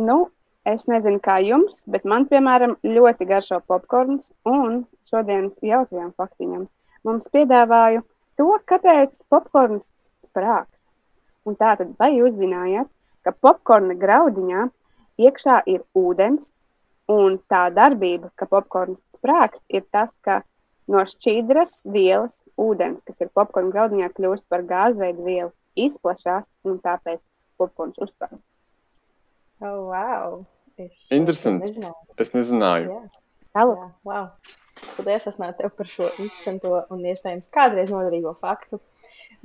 Nu, es nezinu, kā jums, bet man, piemēram, ļoti garšo popkorns. Un šodienas jautājuma faktiņam mums piedāvāju to, kāpēc popkorns sprāgst. Un tātad, vai jūs zinājāt, ka popkorna graudiņā iekšā ir ūdens, un tā darbība, ka popkorns sprāgst, ir tas, ka no šķidras vielas ūdens, kas ir popkorna graudiņā, kļūst par gāzveidu vielu, izplatās, un tāpēc popkorns uzsprāgst. Oh, wow! Es, Interesanti. Es nezināju. Es nezināju. Jā, wow. Paldies, Asmēr, tev par šo interesanto un iespējams kādreiz noderīgo faktu.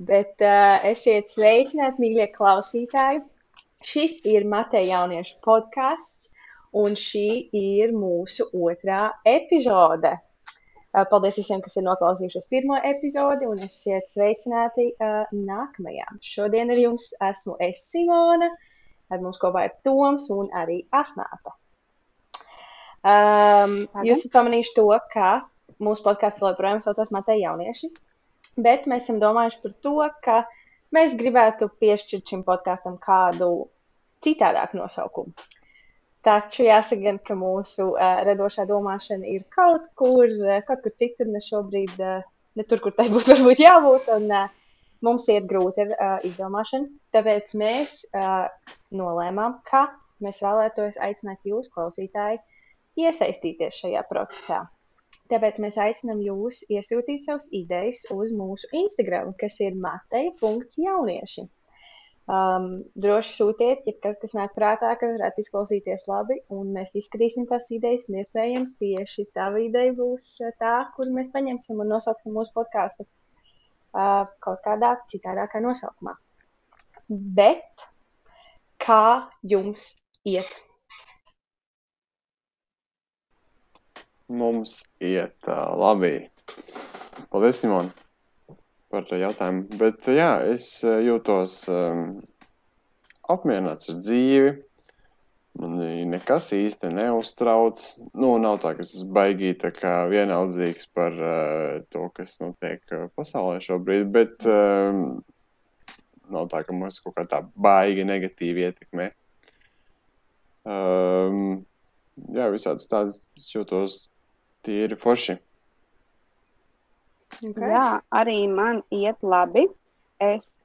Bet uh, esiet sveicināti, mīļie klausītāji. Šis ir Mateja jauniešu podkāsts, un šī ir mūsu otrā epizode. Uh, paldies visiem, kas ir noklausījušies pirmo epizodi, un esiet sveicināti uh, nākamajā. Šodien ar jums esmu es Simona, ar mums kopā ir Toms un arī Asnāta. Um, Pardon? jūs esat pamanījuši to, ka mūsu podkāsts joprojām saucas Mateja jaunieši, bet mēs esam domājuši par to, ka mēs gribētu piešķirt šim podkāstam kādu citādāku nosaukumu. Taču jāsaka, gan, ka mūsu uh, radošā domāšana ir kaut kur, uh, kaut kur citur, ne šobrīd, uh, ne tur, kur tai būtu varbūt jābūt. Un, uh, mums ir grūti ar uh, izdomāšanu. Tāpēc mēs uh, nolēmām, ka mēs vēlētos aicināt jūs, klausītāji, iesaistīties šajā procesā. Tāpēc mēs aicinām jūs iesūtīt savus idejas uz mūsu Instagram, kas ir mateja.jaunieši. Um, droši sūtiet, ja kas, kas nāk prātā, ka varētu izklausīties labi, un mēs izskatīsim tās idejas. Un iespējams, tieši tā ideja būs tā, kur mēs paņemsim un nosauksim mūsu podkāstu kaut kādā citādākā nosaukumā. Bet kā jums iet? Mums iet uh, labi. Paldies, Simon, par to jautājumu. Bet uh, jā, es jūtos um, apmierināts ar dzīvi. Man nekas īsti neuztrauc. Nu, nav tā, ka es baigi tā kā vienaldzīgs par uh, to, kas notiek uh, pasaulē šobrīd, bet um, nav tā, ka mums kaut kā tā baigi negatīvi ietekmē. Um, jā, visādas tādas jūtos tīri forši. Okay. Jā, arī man iet labi. Es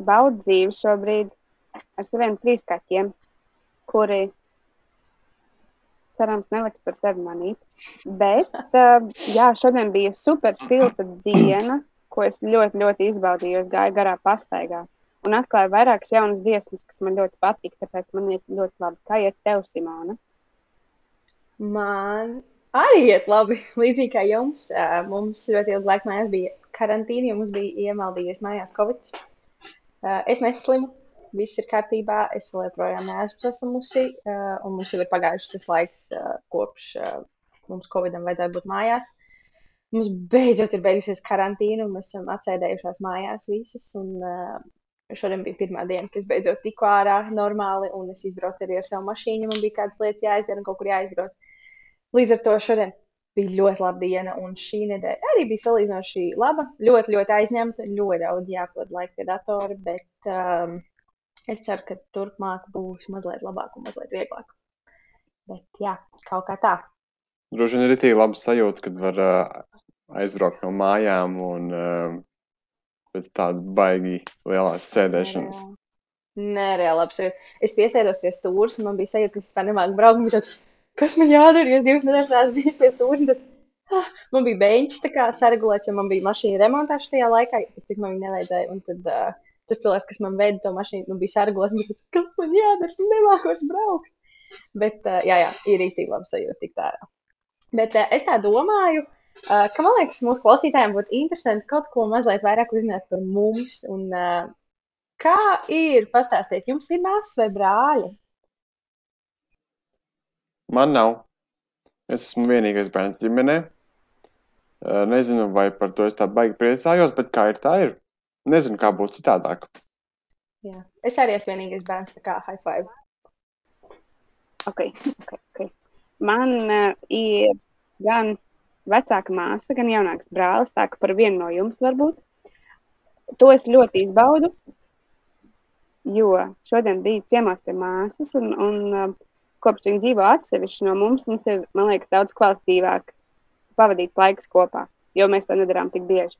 baudu dzīvi šobrīd ar saviem trīs kaķiem, kuri, cerams, neliks par sevi manīt. Bet, uh, jā, šodien bija super silta diena, ko es ļoti, ļoti izbaudīju. Es gāju garā pastaigā un atklāju vairākas jaunas dziesmas, kas man ļoti patīk. Tāpēc man iet ļoti labi. Kā iet tev, Simona? Man arī iet labi. Līdzīgi kā jums, uh, mums ļoti ilgu laiku mājās bija karantīna, jo mums bija iemaldījies mājās Covid. Uh, es neslimu, viss ir kārtībā. Es vēl joprojām neesmu saslimusi, uh, un mums jau ir pagājušas tas laiks, uh, kopš uh, mums Covidam vajadzēja būt mājās. Mums beidzot ir beigusies karantīna, un mēs esam atsēdējušās mājās visas. Un, uh, Šodien bija pirmā diena, kad es beidzot tiku ārā normāli, un es izbraucu arī ar savu mašīnu. Man bija kādas lietas jāizdara un kaut kur jāizbrauc. Līdz ar to šodien bija ļoti laba diena, un šī nedēļa arī bija salīdzinoši laba. Ļoti, ļoti aizņemta, ļoti daudz jāpavada laika pie datora, bet um, es ceru, ka turpmāk būs mazliet labāk un mazliet vieglāk. Bet jā, kaut kā tā. Droši vien ir tik labi sajūta, kad var uh, aizbraukt no mājām un uh, pēc tādas baigi lielās sēdēšanas. Nereāli apsveicu. Es piesēdos pie stūra, un man bija sajūta, ka es vispār nemāku braukt. Tad, kas man jādara? Jo divas nedēļas neesmu bijis pie stūra. Tad, ah, man bija beigts saregulēts, jo man bija mašīna remontā šajā laikā, cik man viņa nevajadzēja. Un tad uh, tas cilvēks, kas man veda to mašīnu, nu, bija un bija tāds, Kas man jādara? Es vairs braukt. Bet, uh, jā, jā, ir rītīgi labi sajūta tik tā. Bet uh, es tā domāju, uh, ka man liekas, mūsu klausītājiem būtu interesanti kaut ko mazliet vairāk uzzināt par mums. Un, uh, kā ir? Pastāstiet, jums ir māsas vai brāļi? Man nav. Es esmu vienīgais bērns ģimenē. Nezinu, vai par to es tā baigi priecājos, bet kā ir, tā ir. Nezinu, kā būtu citādāk. Jā. Es arī esmu vienīgais bērns, kā high five. Okay, okay, okay. Man uh, ir gan vecāka māsa, gan jaunāks brālis. Tā kā par vienu no jums varbūt. To es ļoti izbaudu. jo šodien bija ciemos pie māsas, un, un uh, kopš viņa dzīvo atsevišķi no mums, mums ir, liekas, daudz kvalitatīvāk pavadīts laiks kopā, jo mēs to nedarām tik bieži.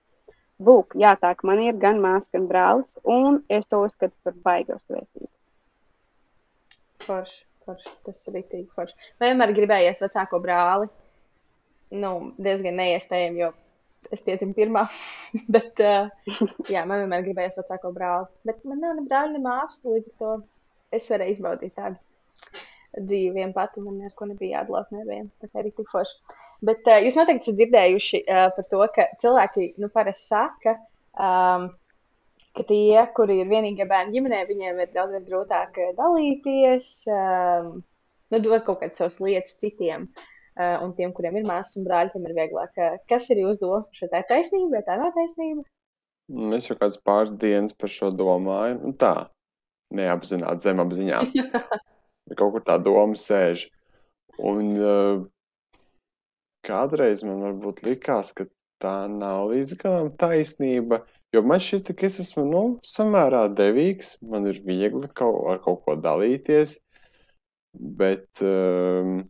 Lūk, jā, tā ka man ir gan māsa, gan brālis, un es to uzskatu par baigos vērtību. Forši, forši, tas ir rītīgi forši. Man vienmēr gribējies vecāko brāli. Nu, diezgan neiespējami, jo es piedzimu pirmā. bet, uh, jā, man vienmēr gribējās vecāko brāli. Bet man nav ne brāļa, ne māsas, līdz ar to es varēju izbaudīt tādu dzīvi vien pati. Man neko nebija jādalās nevienam. Kā arī tik forši. Bet uh, jūs noteikti esat dzirdējuši uh, par to, ka cilvēki nu, parasti saka, um, ka tie, kuri ir vienīgie bērni ģimenē, viņiem ir daudz grūtāk dalīties, um, nu, dot kaut kādas savas lietas citiem. Uh, un tiem, kuriem ir māsas un brāļi, tiem ir vieglāk. Uh, kas ir jūsu doma? Šī tā ir taisnība, vai tā nav taisnība? Es jau kādas pāris dienas par šo domāju. Nu, tā, neapzināti zemapziņā. Kaut kur tā doma sēž. Un uh, kādreiz man varbūt likās, ka tā nav līdz galam taisnība. Jo man šķiet, ka es esmu nu, samērā devīgs, man ir viegli kaut, ar kaut ko dalīties. Bet um,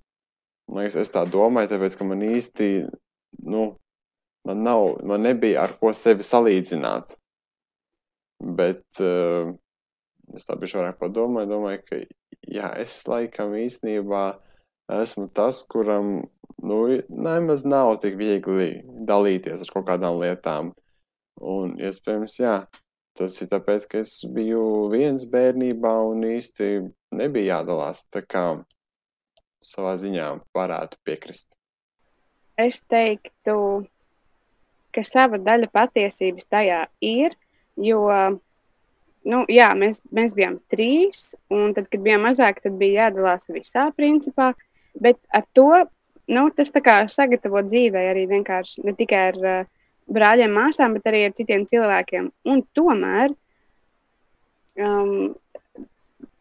liekas, es tā domāju, tāpēc, ka man īsti, nu, man, nav, man nebija ar ko sevi salīdzināt. Bet uh, es tā biju vairāk padomāju, domāju, ka jā, es laikam īstenībā esmu tas, kuram nu, nemaz nav tik viegli dalīties ar kaut kādām lietām. Un, iespējams, jā, tas ir tāpēc, ka es biju viens bērnībā un īsti nebija jādalās. Tā kā savā ziņā varētu piekrist? Es teiktu, ka sava daļa patiesības tajā ir, jo nu, jā, mēs, mēs bijām trīs, un tad, kad bijām mazāki, tad bija jādalās visā principā. Bet ar to nu, tas sagatavo dzīvē arī vienkārši ne tikai ar uh, brāļiem, māsām, bet arī ar citiem cilvēkiem. Un tomēr um,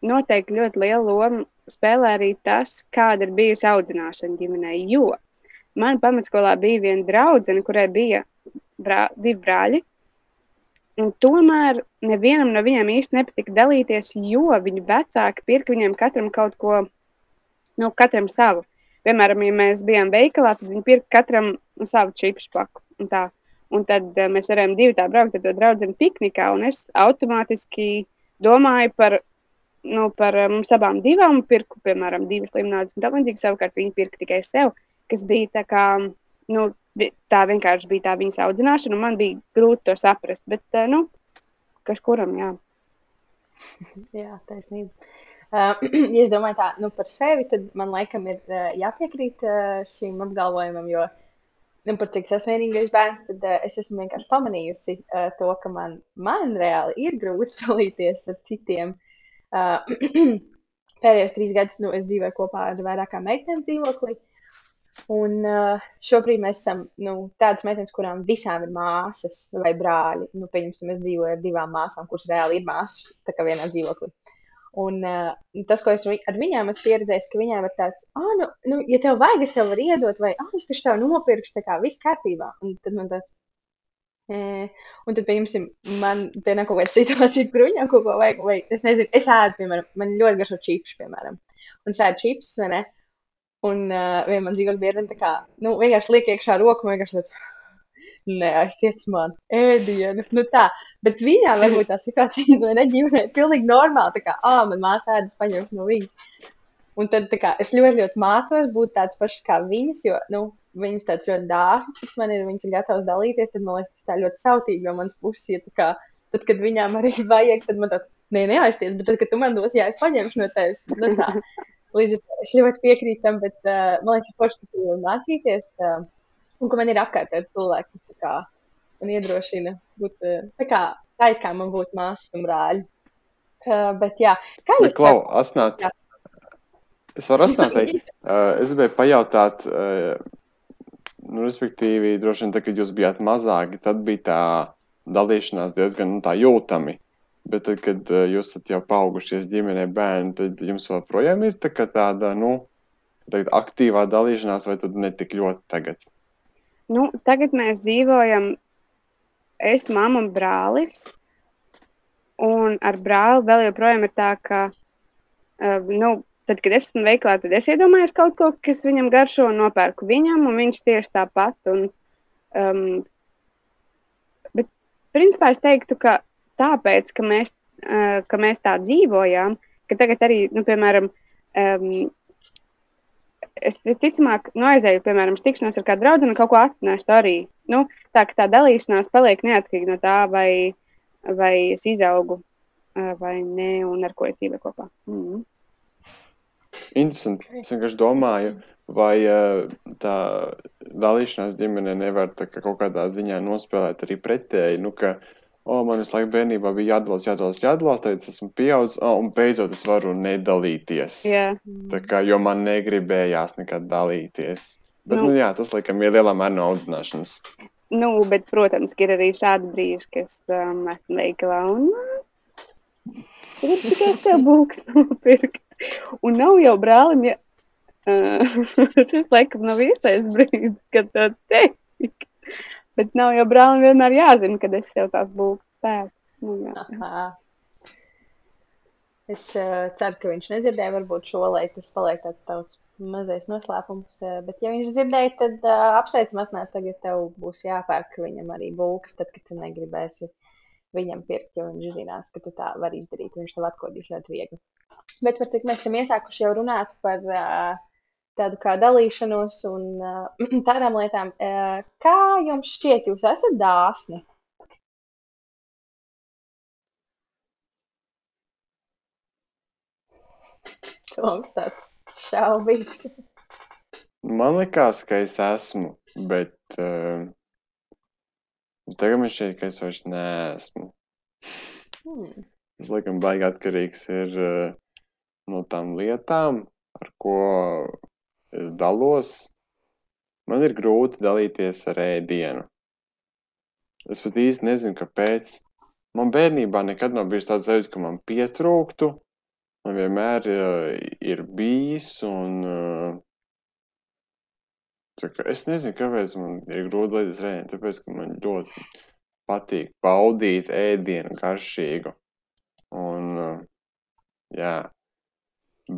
noteikti ļoti liela loma spēlē arī tas, kāda ir bijusi audzināšana ģimenē. Jo man pamatskolā bija viena draudzene, kurai bija brā, divi brāļi. Un tomēr nevienam no viņiem īsti nepatika dalīties, jo viņu vecāki pirka viņiem katram kaut ko, nu, katram savu. Piemēram, ja mēs bijām veikalā, tad viņi pirka katram savu čipsu paku. Un, tā. un tad uh, mēs varējām divi tā braukt ar to draugu piknikā, un es automātiski domāju par nu, par eh, mums abām divām pirku, piemēram, divas limonādes un tā līdzīgi. Savukārt viņi pirka tikai sev, kas bija tā kā, nu, tā vienkārši bija tā viņas audzināšana, un man bija grūti to saprast, bet, eh, nu, kas kuram, jā. Jā, taisnība. Uh, ja es domāju tā, nu, par sevi, tad man laikam ir uh, jāpiekrīt uh, šīm apgalvojumam, jo, nu, par cik es esmu vienīgais bērns, tad uh, es esmu vienkārši pamanījusi uh, to, ka man, man reāli ir grūti dalīties ar citiem uh, Uh, pēdējos trīs gadus nu, es dzīvoju kopā ar vairākām meitenēm dzīvoklī. Un uh, šobrīd mēs esam nu, tādas meitenes, kurām visām ir māsas vai brāļi. Nu, pieņemsim, es dzīvoju ar divām māsām, kuras reāli ir māsas, tā kā vienā dzīvoklī. Un uh, tas, ko es ar viņām esmu pieredzējis, ka viņām ir tāds, ah, nu, nu, ja tev vajag, es tev varu iedot, vai ah, es tev nopirkšu, tā kā viss kārtībā. Un tad man tāds, Un tad, pieņemsim, man nav kaut kāda situācija, kur viņam kaut ko vajag. Vai, es nezinu, es ēdu, piemēram, man ļoti garšo čipsi, piemēram. Un es ēdu čipsus, vai ne? Un uh, viena man dzīvo biedra, tā kā, nu, vienkārši liek iekšā roku, vienkārši tāds, nē, aiztiec man ēdienu. Nu tā, bet viņā varbūt tā situācija, nu, neģimenē, ir pilnīgi normāli, tā kā, ā, man māsa ēdas paņemt no viņas. Un tad kā, es ļoti, ļoti mācos būt tāds pašs kā viņas, jo nu, viņas tāds ļoti dāsnas, kas man ir, viņas ir gatavas dalīties. Tad man liekas, tas tā ļoti sautīgi no manas puses. Ja, kā, tad, kad viņām arī vajag, tad man tāds nē, neaizties. Bet tad, kad tu man dos, jā, es paņemšu no tevis. Nu. Līdz ar to es ļoti piekrītu tam, bet uh, man liekas, forši, kas ir mācīties. Uh, un ka man ir apkārt cilvēki, kas kā, man iedrošina būt uh, tā, kā, tā, kā man būtu māsas un brāļi. Uh, bet, jā, kā jūs asnāt, jā. Es varu atstāt, uh, es gribēju pajautāt, uh, nu, respektīvi, droši vien, tad, kad jūs bijāt mazāki, tad bija tā dalīšanās diezgan nu, jūtami. Bet, tad, kad uh, jūs esat jau paaugušies ģimenē, bērni, tad jums joprojām ir tā, tāda nu, tagad, aktīvā dalīšanās, vai tad ne tik ļoti tagad? Nu, tagad mēs dzīvojam, es, mamma un brālis. Un ar brāli vēl joprojām ir tā, ka, uh, nu, tad, kad es esmu veiklā, tad es iedomājos kaut ko, kas viņam garšo, un nopērku viņam, un viņš tieši tāpat. Un, um, bet, principā, es teiktu, ka tāpēc, ka mēs, uh, ka mēs tā dzīvojām, ka tagad arī, nu, piemēram, um, es visticamāk nu, aizēju, piemēram, tikšanos ar kādu draugu un kaut ko atnesu arī. Nu, tā ka tā dalīšanās paliek neatkarīgi no tā, vai, uh, vai es izaugu vai nē, un ar ko es dzīvoju kopā. Mm. Interesanti. Es vienkārši domāju, vai tā dalīšanās ģimenē nevar tā, kā kaut kādā ziņā nospēlēt arī pretēji. Nu, ka, oh, man visu laiku bērnībā bija jādalās, jādalās, jādalās, tad es esmu pieaudzis, oh, un beidzot es varu nedalīties. Yeah. Tā kā, jo man negribējās nekad dalīties. Bet, nu, nu, jā, tas laikam ir lielā mērā no audzināšanas. Nu, bet, protams, ir arī šādi brīži, kas um, esmu veikalā un gribu tikai sev būks nopirkt. Un nav jau brālim, ja uh, šis laikam nav īstais brīdis, kad to teikt. Bet nav jau brālim vienmēr jāzina, kad es sev tās būks pēc. Nu, jā. Es uh, ceru, ka viņš nedzirdēja varbūt šo, lai tas paliek tāds tavs mazais noslēpums. Uh, bet, ja viņš dzirdēja, tad uh, apsveicam, Asnē, tagad tev būs jāpērk viņam arī bulkas, tad, kad tu negribēsi viņam pirkt, jo viņš zinās, ka tu tā vari izdarīt. Viņš tev atkodīs ļoti viegli. Bet par cik mēs esam iesākuši jau runāt par uh, tādu kā dalīšanos un uh, tādām lietām, uh, kā jums šķiet, jūs esat dāsni? Toms tāds šaubīgs. Man liekas, ka es esmu, bet uh, tagad man šķiet, ka es vairs neesmu. Hmm. Tas, laikam, baigi atkarīgs ir uh, no tām lietām, ar ko es dalos. Man ir grūti dalīties ar ēdienu. Es pat īsti nezinu, kāpēc. Man bērnībā nekad nav bijis tāds sajūta, ka man pietrūktu man vienmēr uh, ir bijis. Un, uh, es nezinu, kāpēc man ir grūti lietas rēni, tāpēc, ka man ļoti patīk baudīt ēdienu garšīgu. Un, uh, jā,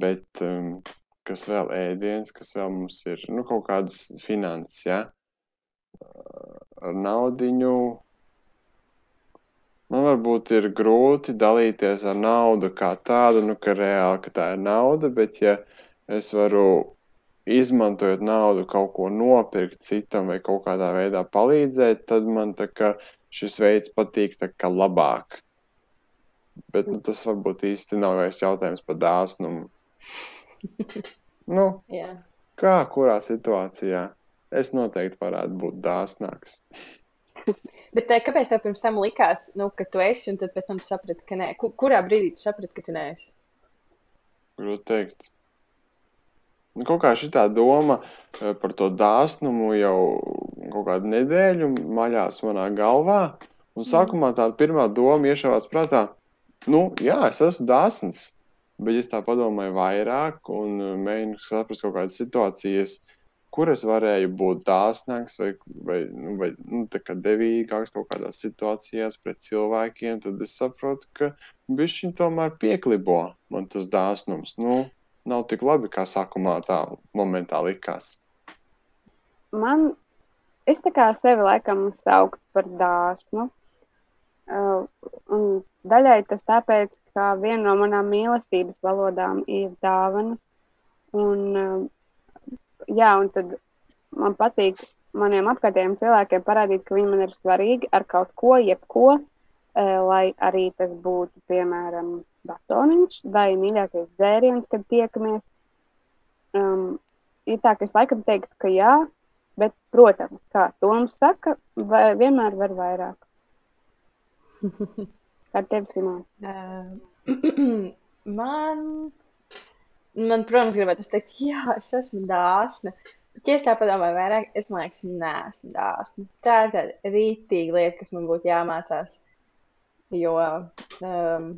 bet um, kas vēl ēdiens, kas vēl mums ir, nu, kaut kādas finanses, jā, ar naudiņu Man varbūt ir grūti dalīties ar naudu kā tādu, nu, ka reāli ka tā ir nauda, bet ja es varu izmantojot naudu kaut ko nopirkt citam vai kaut kādā veidā palīdzēt, tad man kā, šis veids patīk kā, labāk. Bet nu, tas varbūt īsti nav vairs jautājums par dāsnumu. nu, yeah. kā kurā situācijā? Es noteikti varētu būt dāsnāks. Bet eh, kāpēc tev pirms tam likās, nu, ka tu esi, un tad pēc tam tu saprati, ka nē? Kurā brīdī tu saprati, ka tu neesi? Grūti teikt. Nu, kaut kā šī doma eh, par to dāsnumu jau kaut kādu nedēļu maļās manā galvā. Un mm. sākumā tā pirmā doma iešāvās prātā, nu, jā, es esmu dāsns. Bet es tā padomāju vairāk un eh, mēģinu saprast kaut kādas situācijas, kur es varēju būt dāsnāks vai, vai, nu, vai nu, devīgāks kaut kādās situācijās pret cilvēkiem, tad es saprotu, ka viņš tomēr pieklibo man tas dāsnums. Nu, nav tik labi, kā sākumā tā momentā likās. Man, es tā kā sevi laikam saukt par dāsnu. Un daļai tas tāpēc, ka viena no manām mīlestības valodām ir dāvanas. Un, jā, un tad man patīk maniem apkārtējiem cilvēkiem parādīt, ka viņi man ir svarīgi ar kaut ko, jebko, lai arī tas būtu, piemēram, batoniņš vai mīļākais dzēriens, kad tiekamies. Um, ir tā, ka es laikam teiktu, ka jā, bet, protams, kā Toms saka, vienmēr var vairāk. Kā tev, Simon? Uh, man Man, protams, gribētu teikt, jā, es esmu dāsna. Bet, ja es tā padomāju, vairāk, es domāju, ka neesmu dāsna. Tā ir tāda rītīga lieta, kas man būtu jāmācās. Jo um,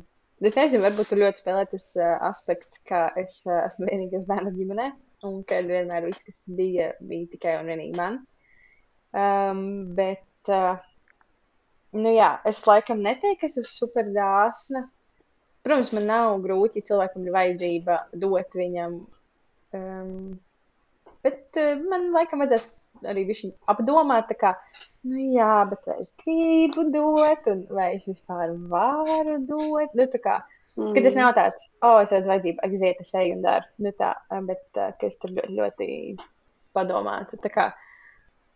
es nezinu, varbūt tur ļoti spēlē tas uh, aspekts, ka es uh, esmu vienīgais bērnu ģimenē, un ka vienmēr viss, kas bija, bija tikai un vienīgi man. Um, bet uh, Nu, jā, es laikam neteiktu, ka es esmu super dāsna. Protams, man nav grūti, ja cilvēkam ir vajadzība dot viņam. Um, bet uh, man laikam vajadzēs arī viņš apdomāt, kā, nu jā, bet vai es gribu dot, un vai es vispār varu dot. Nu, kā, mm. Kad tas nav tāds, oh, es redzu vajadzību, aiziet, es eju un daru. Nu, tā, bet uh, es tur ļoti, ļoti padomātu.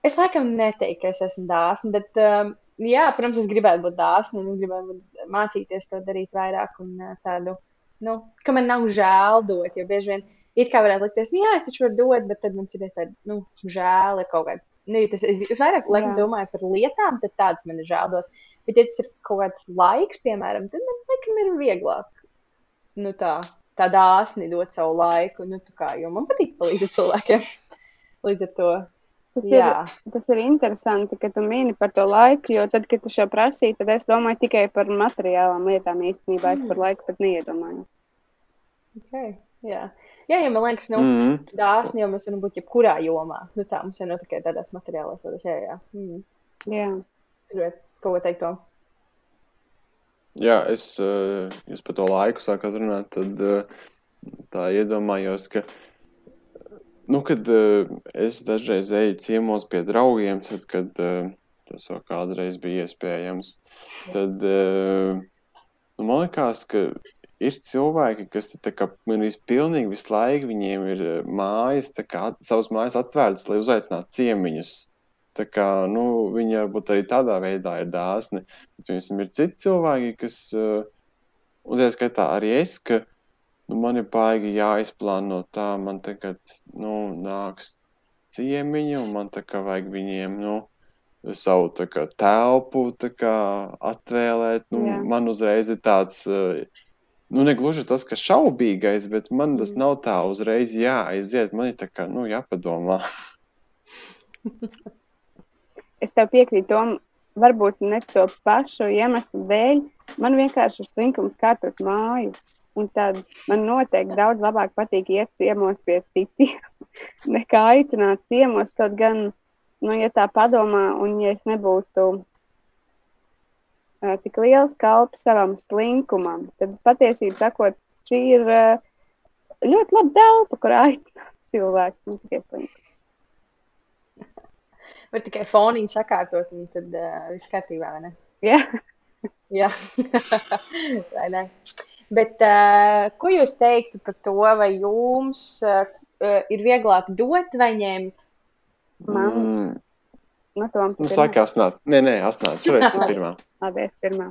Es laikam neteiktu, ka es esmu dāsna, bet, um, jā, protams, es gribētu būt dāsna, un gribētu mācīties to darīt vairāk. Un, tādu, nu, ka man nav žēl dot, jo bieži vien it kā varētu likties, nu, jā, es taču varu dot, bet tad man ir tāda, nu, žēl ir kaut kāds. Nu, tas, es vairāk laikam domāju par lietām, tad tāds man ir žēl dot. Bet, ja tas ir kaut kāds laiks, piemēram, tad man laikam ir vieglāk. Nu, tā, tā dāsni dot savu laiku, nu, tā kā, jo man patīk palīdzēt cilvēkiem. Līdz ar to. Tas ir, tas ir interesanti, ka tu mini par to laiku, jo tad, kad tu šo prasīji, tad es domāju tikai par materiālām lietām īstenībā. Es par laiku pat neiedomājos. Okay, jā. Jā, ja man liekas, nu, mm -hmm. dāsni jau mēs varam būt jebkurā jomā. Nu, tā mums jau nav tikai tādās materiālās, tad jā, jā. Mm. jā. Gribētu kaut ko teikt to. Jā, es, eh, jūs par to laiku sākat runāt, tad eh, tā iedomājos, ka, nu, kad eh, es dažreiz eju ciemos pie draugiem, tad, kad tas vēl kādreiz bija iespējams, tad, nu, man liekas, ka ir cilvēki, kas gandrīz pilnīgi visu laiku viņiem ir mājas, kā, savas mājas atvērtas, lai uzaicinātu ciemiņus. Tā kā, nu, viņi varbūt arī tādā veidā ir dāsni. Bet, piemēram, ir citi cilvēki, kas, uh, un tā skaitā arī es, ka nu, man ir baigi jāizplāno tā, man tagad nu, nāks ciemiņi, un man tā kā vajag viņiem, nu, savu kā, telpu kā, atvēlēt. Nu, Jā. man uzreiz ir tāds. Uh, nu, ne gluži tas, ka šaubīgais, bet man tas mm. nav tā uzreiz jāaiziet. Man ir tā kā, nu, jāpadomā. es tev piekrītu, Tom, varbūt ne to pašu iemeslu dēļ. Man vienkārši ir slinkums kārtot māju. Un tad man noteikti daudz labāk patīk iet ciemos pie citiem, nekā aicināt ciemos. Kaut gan, nu, ja tā padomā, un ja es nebūtu tik liels kalps savam slinkumam, tad patiesībā sakot, šī ir ļoti laba telpa, kur aicināt cilvēku, ne tikai slinkumu. Var tikai foniņu sakārtot, un tad uh, viss kārtībā, vai ne? Jā. Jā. vai ne? Bet uh, ko jūs teiktu par to, vai jums uh, ir vieglāk dot vai ņemt? Man. Mm. Nu, nu, saka, asnāt. Nē, nē, asnāt. Šoreiz tu pirmā. Labi, es pirmā.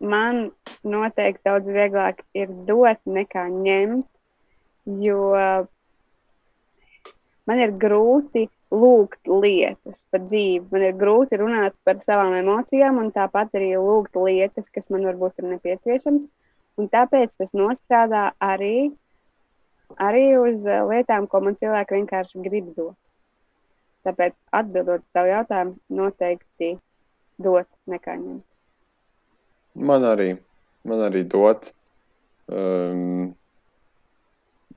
Man noteikti daudz vieglāk ir dot nekā ņemt, jo man ir grūti lūgt lietas par dzīvi. Man ir grūti runāt par savām emocijām, un tāpat arī lūgt lietas, kas man varbūt ir nepieciešamas. Un tāpēc tas nostrādā arī, arī uz lietām, ko man cilvēki vienkārši grib dot. Tāpēc atbildot uz tavu jautājumu, noteikti dot nekā ņemt. Man arī, man arī dot. Um,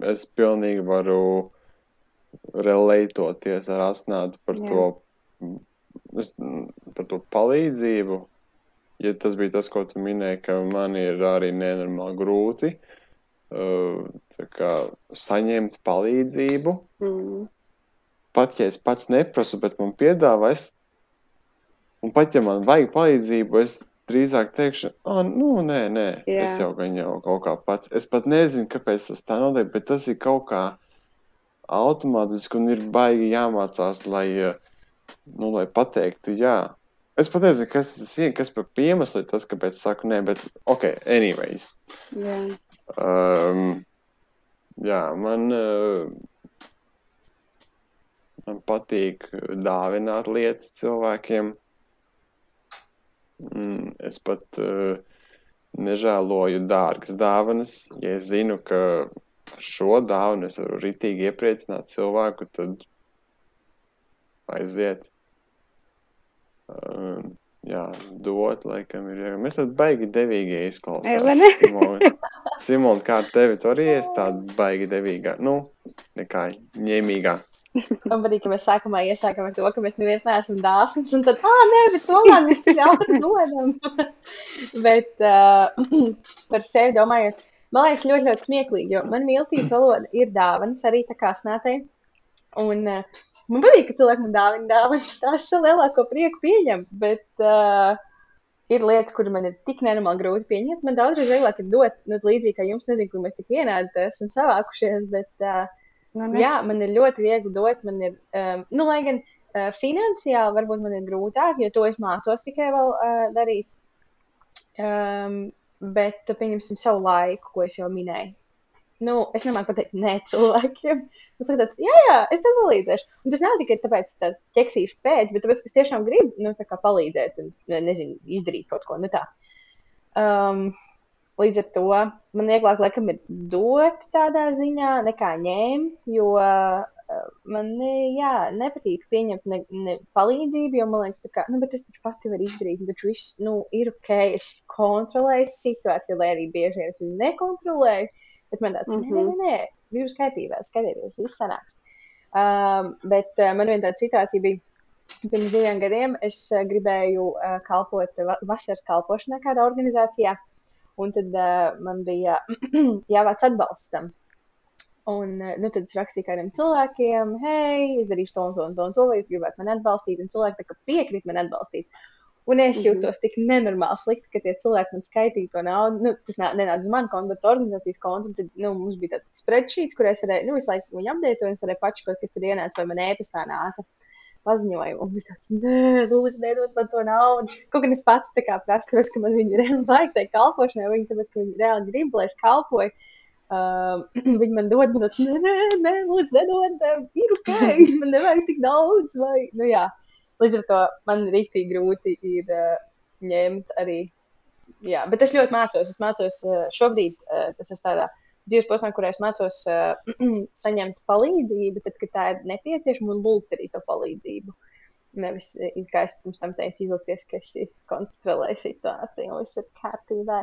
es pilnīgi varu relētoties ar asnātu par Jā. to, par to palīdzību. Ja tas bija tas, ko tu minēji, ka man ir arī nenormāli grūti uh, kā, saņemt palīdzību. Mm. Pat ja es pats neprasu, bet man piedāvā, es Un pat ja man vajag palīdzību, es drīzāk teikšu, ah, nu, nē, nē, Jā. es jau gan jau kaut kā pats. Es pat nezinu, kāpēc tas tā notiek, bet tas ir kaut kā automātiski un ir baigi jāmācās, lai, nu, lai pateiktu, jā. Es pat nezinu, kas tas ir, kas par iemeslu ir tas, kāpēc saku nē, bet ok, anyways. Jā, um, jā man. Uh, man patīk dāvināt lietas cilvēkiem. Mm, es pat uh, nežēloju dārgas dāvanas. Ja es zinu, ka ar šo dāvanu es varu ritīgi iepriecināt cilvēku, tad aiziet. Uh, jā, dot, laikam, ir. Mēs tādi baigi devīgi izklausāmies. Simon, kā tevi tur arī es tāda baigi devīgā, nu, nekā ņēmīgā. Man patīk, ka mēs sākumā iesākam ar to, ka mēs neviens neesam dāsns, un tad, ah, nē, bet tomēr mēs tik daudz dodam. bet uh, par sevi domājot, man liekas ļoti, ļoti smieklīgi, jo man mīlestības valoda ir dāvanas arī tā kā snātei. Un uh, man patīk, ka cilvēki man dāvina dāvanas, tās ir lielāko prieku pieņem, bet uh, ir lietas, kuras man ir tik nenormāli grūti pieņemt. Man daudzreiz vieglāk ir dot, nu, līdzīgi kā jums, nezinu, kur mēs tik vienādi esam savākušies, bet uh, Nu, ne. Jā, man ir ļoti viegli dot. Man ir, um, nu, lai gan uh, finansiāli varbūt man ir grūtāk, jo to es mācos tikai vēl uh, darīt. Um, bet, pieņemsim, savu laiku, ko es jau minēju. Nu, es nemāku pateikt, nē, cilvēkiem. Es saku, tāds, jā, jā, es tev palīdzēšu. Un tas nav tikai tāpēc, ka tāds ķeksīšu pēc, bet tāpēc, ka es tiešām gribu, nu, palīdzēt un, nezinu, izdarīt kaut ko, nu tā. Um, Līdz ar to man vieglāk laikam ir dot tādā ziņā, nekā ņemt, jo man jā, nepatīk pieņemt ne, ne palīdzību, jo man liekas, ka nu, es taču pati varu izdarīt, taču viss nu, ir ok, es kontrolēju situāciju, lai arī bieži vien es viņu nekontrolēju. Bet man tāds, mm -hmm. nē, nē, nē, viss kārtībā, skatieties, viss sanāks. Um, bet uh, man viena tāda situācija bija. Pirms diviem gadiem es uh, gribēju uh, kalpot uh, vasaras kalpošanā kādā organizācijā. Un tad uh, man bija jāvāc atbalstam. Un uh, nu, tad es rakstīju kādiem cilvēkiem, hei, es darīšu to un to un to, un to vai es gribētu mani atbalstīt. Un cilvēki piekrīt man atbalstīt. Un es mhm. jūtos tik nenormāli slikti, ka tie cilvēki man skaitīja to naudu. Nu, tas nenāca uz manu kontu, bet organizācijas kontu. Tad nu, mums bija tāds spreadsheets, kur es varēju, nu, visu laiku viņu apdētoju, un es varēju pačakot, kas tur ienāca vai man ēpastā nāca paziņojumu. Un bija tāds, nē, lūdzu, nedod man to naudu. Kaut gan es pats tā kā prasu, ka man viņa reāli vajag tai kalpošanai, viņi tāpēc, ka viņi reāli grib, lai es kalpoju. Um, viņi man dod, man tāds, nē, nē, lūdzu, nedod, ir ok, man nevajag tik daudz. Vai, nu, jā. Līdz ar to man rīktīgi grūti ir uh, ņemt arī. Jā, bet es ļoti mācos. Es mācos uh, šobrīd, uh, tas ir tādā dzīves posmā, kurā es mācos uh, saņemt palīdzību, tad, kad tā ir nepieciešama, un lūgt arī to palīdzību. Nevis, kā es pirms tam teicu, izlikties, ka es kontrolēju situāciju, un viss ir kārtībā.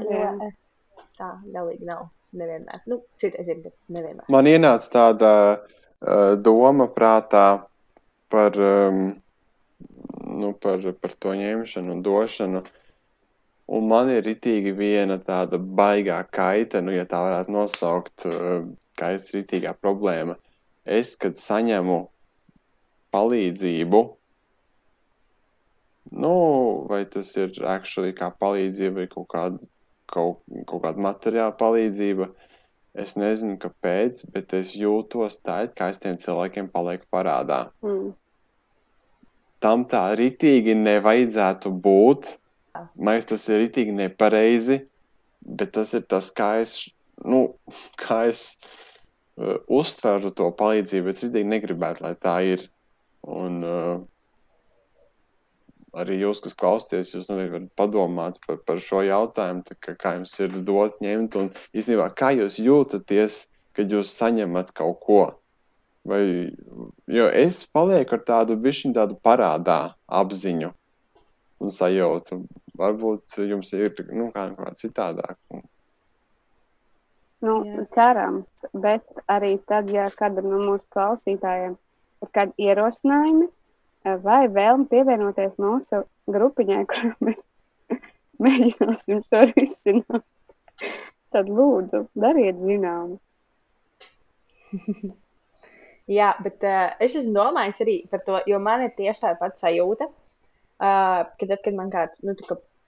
Tā galīgi nav. Nevienmēr. Nu, citreiz ir, bet nevienmēr. Man ienāca tāda uh, doma prātā par, um, nu, par, par to ņemšanu un došanu. Uh, Un man ir itīgi viena tāda baigā kaita, nu, ja tā varētu nosaukt, eh, kaits ritīgā problēma. Es, kad saņemu palīdzību, nu, vai tas ir actually kā palīdzība vai kaut kāda, kaut, kaut kāda materiāla palīdzība, es nezinu, kāpēc, bet es jūtos tā, it kā es tiem cilvēkiem palieku parādā. Mm. Tam tā ritīgi nevajadzētu būt, Man liekas, tas ir itīgi nepareizi, bet tas ir tas, kā es, nu, kā es uh, uztveru to palīdzību. Es itīgi negribētu, lai tā ir. Un, uh, arī jūs, kas klausāties, jūs noteikti varat padomāt par, par šo jautājumu, kā, kā jums ir dot, ņemt, un īstenībā kā jūs jūtaties, kad jūs saņemat kaut ko. Vai, jo es palieku ar tādu bišķiņu tādu parādā apziņu un sajūtu. Varbūt jums ir nu, kā, kā citādāk. Nu, cerams, bet arī tad, ja kādam no mūsu klausītājiem ir kādi ierosinājumi vai vēlme pievienoties mūsu grupiņai, kur mēs mēģināsim šo risināt, tad lūdzu, dariet zināmu. Jā, bet uh, es esmu domājis arī par to, jo man ir tieši tāda pati sajūta, Uh, kad, tad, kad man kāds nu,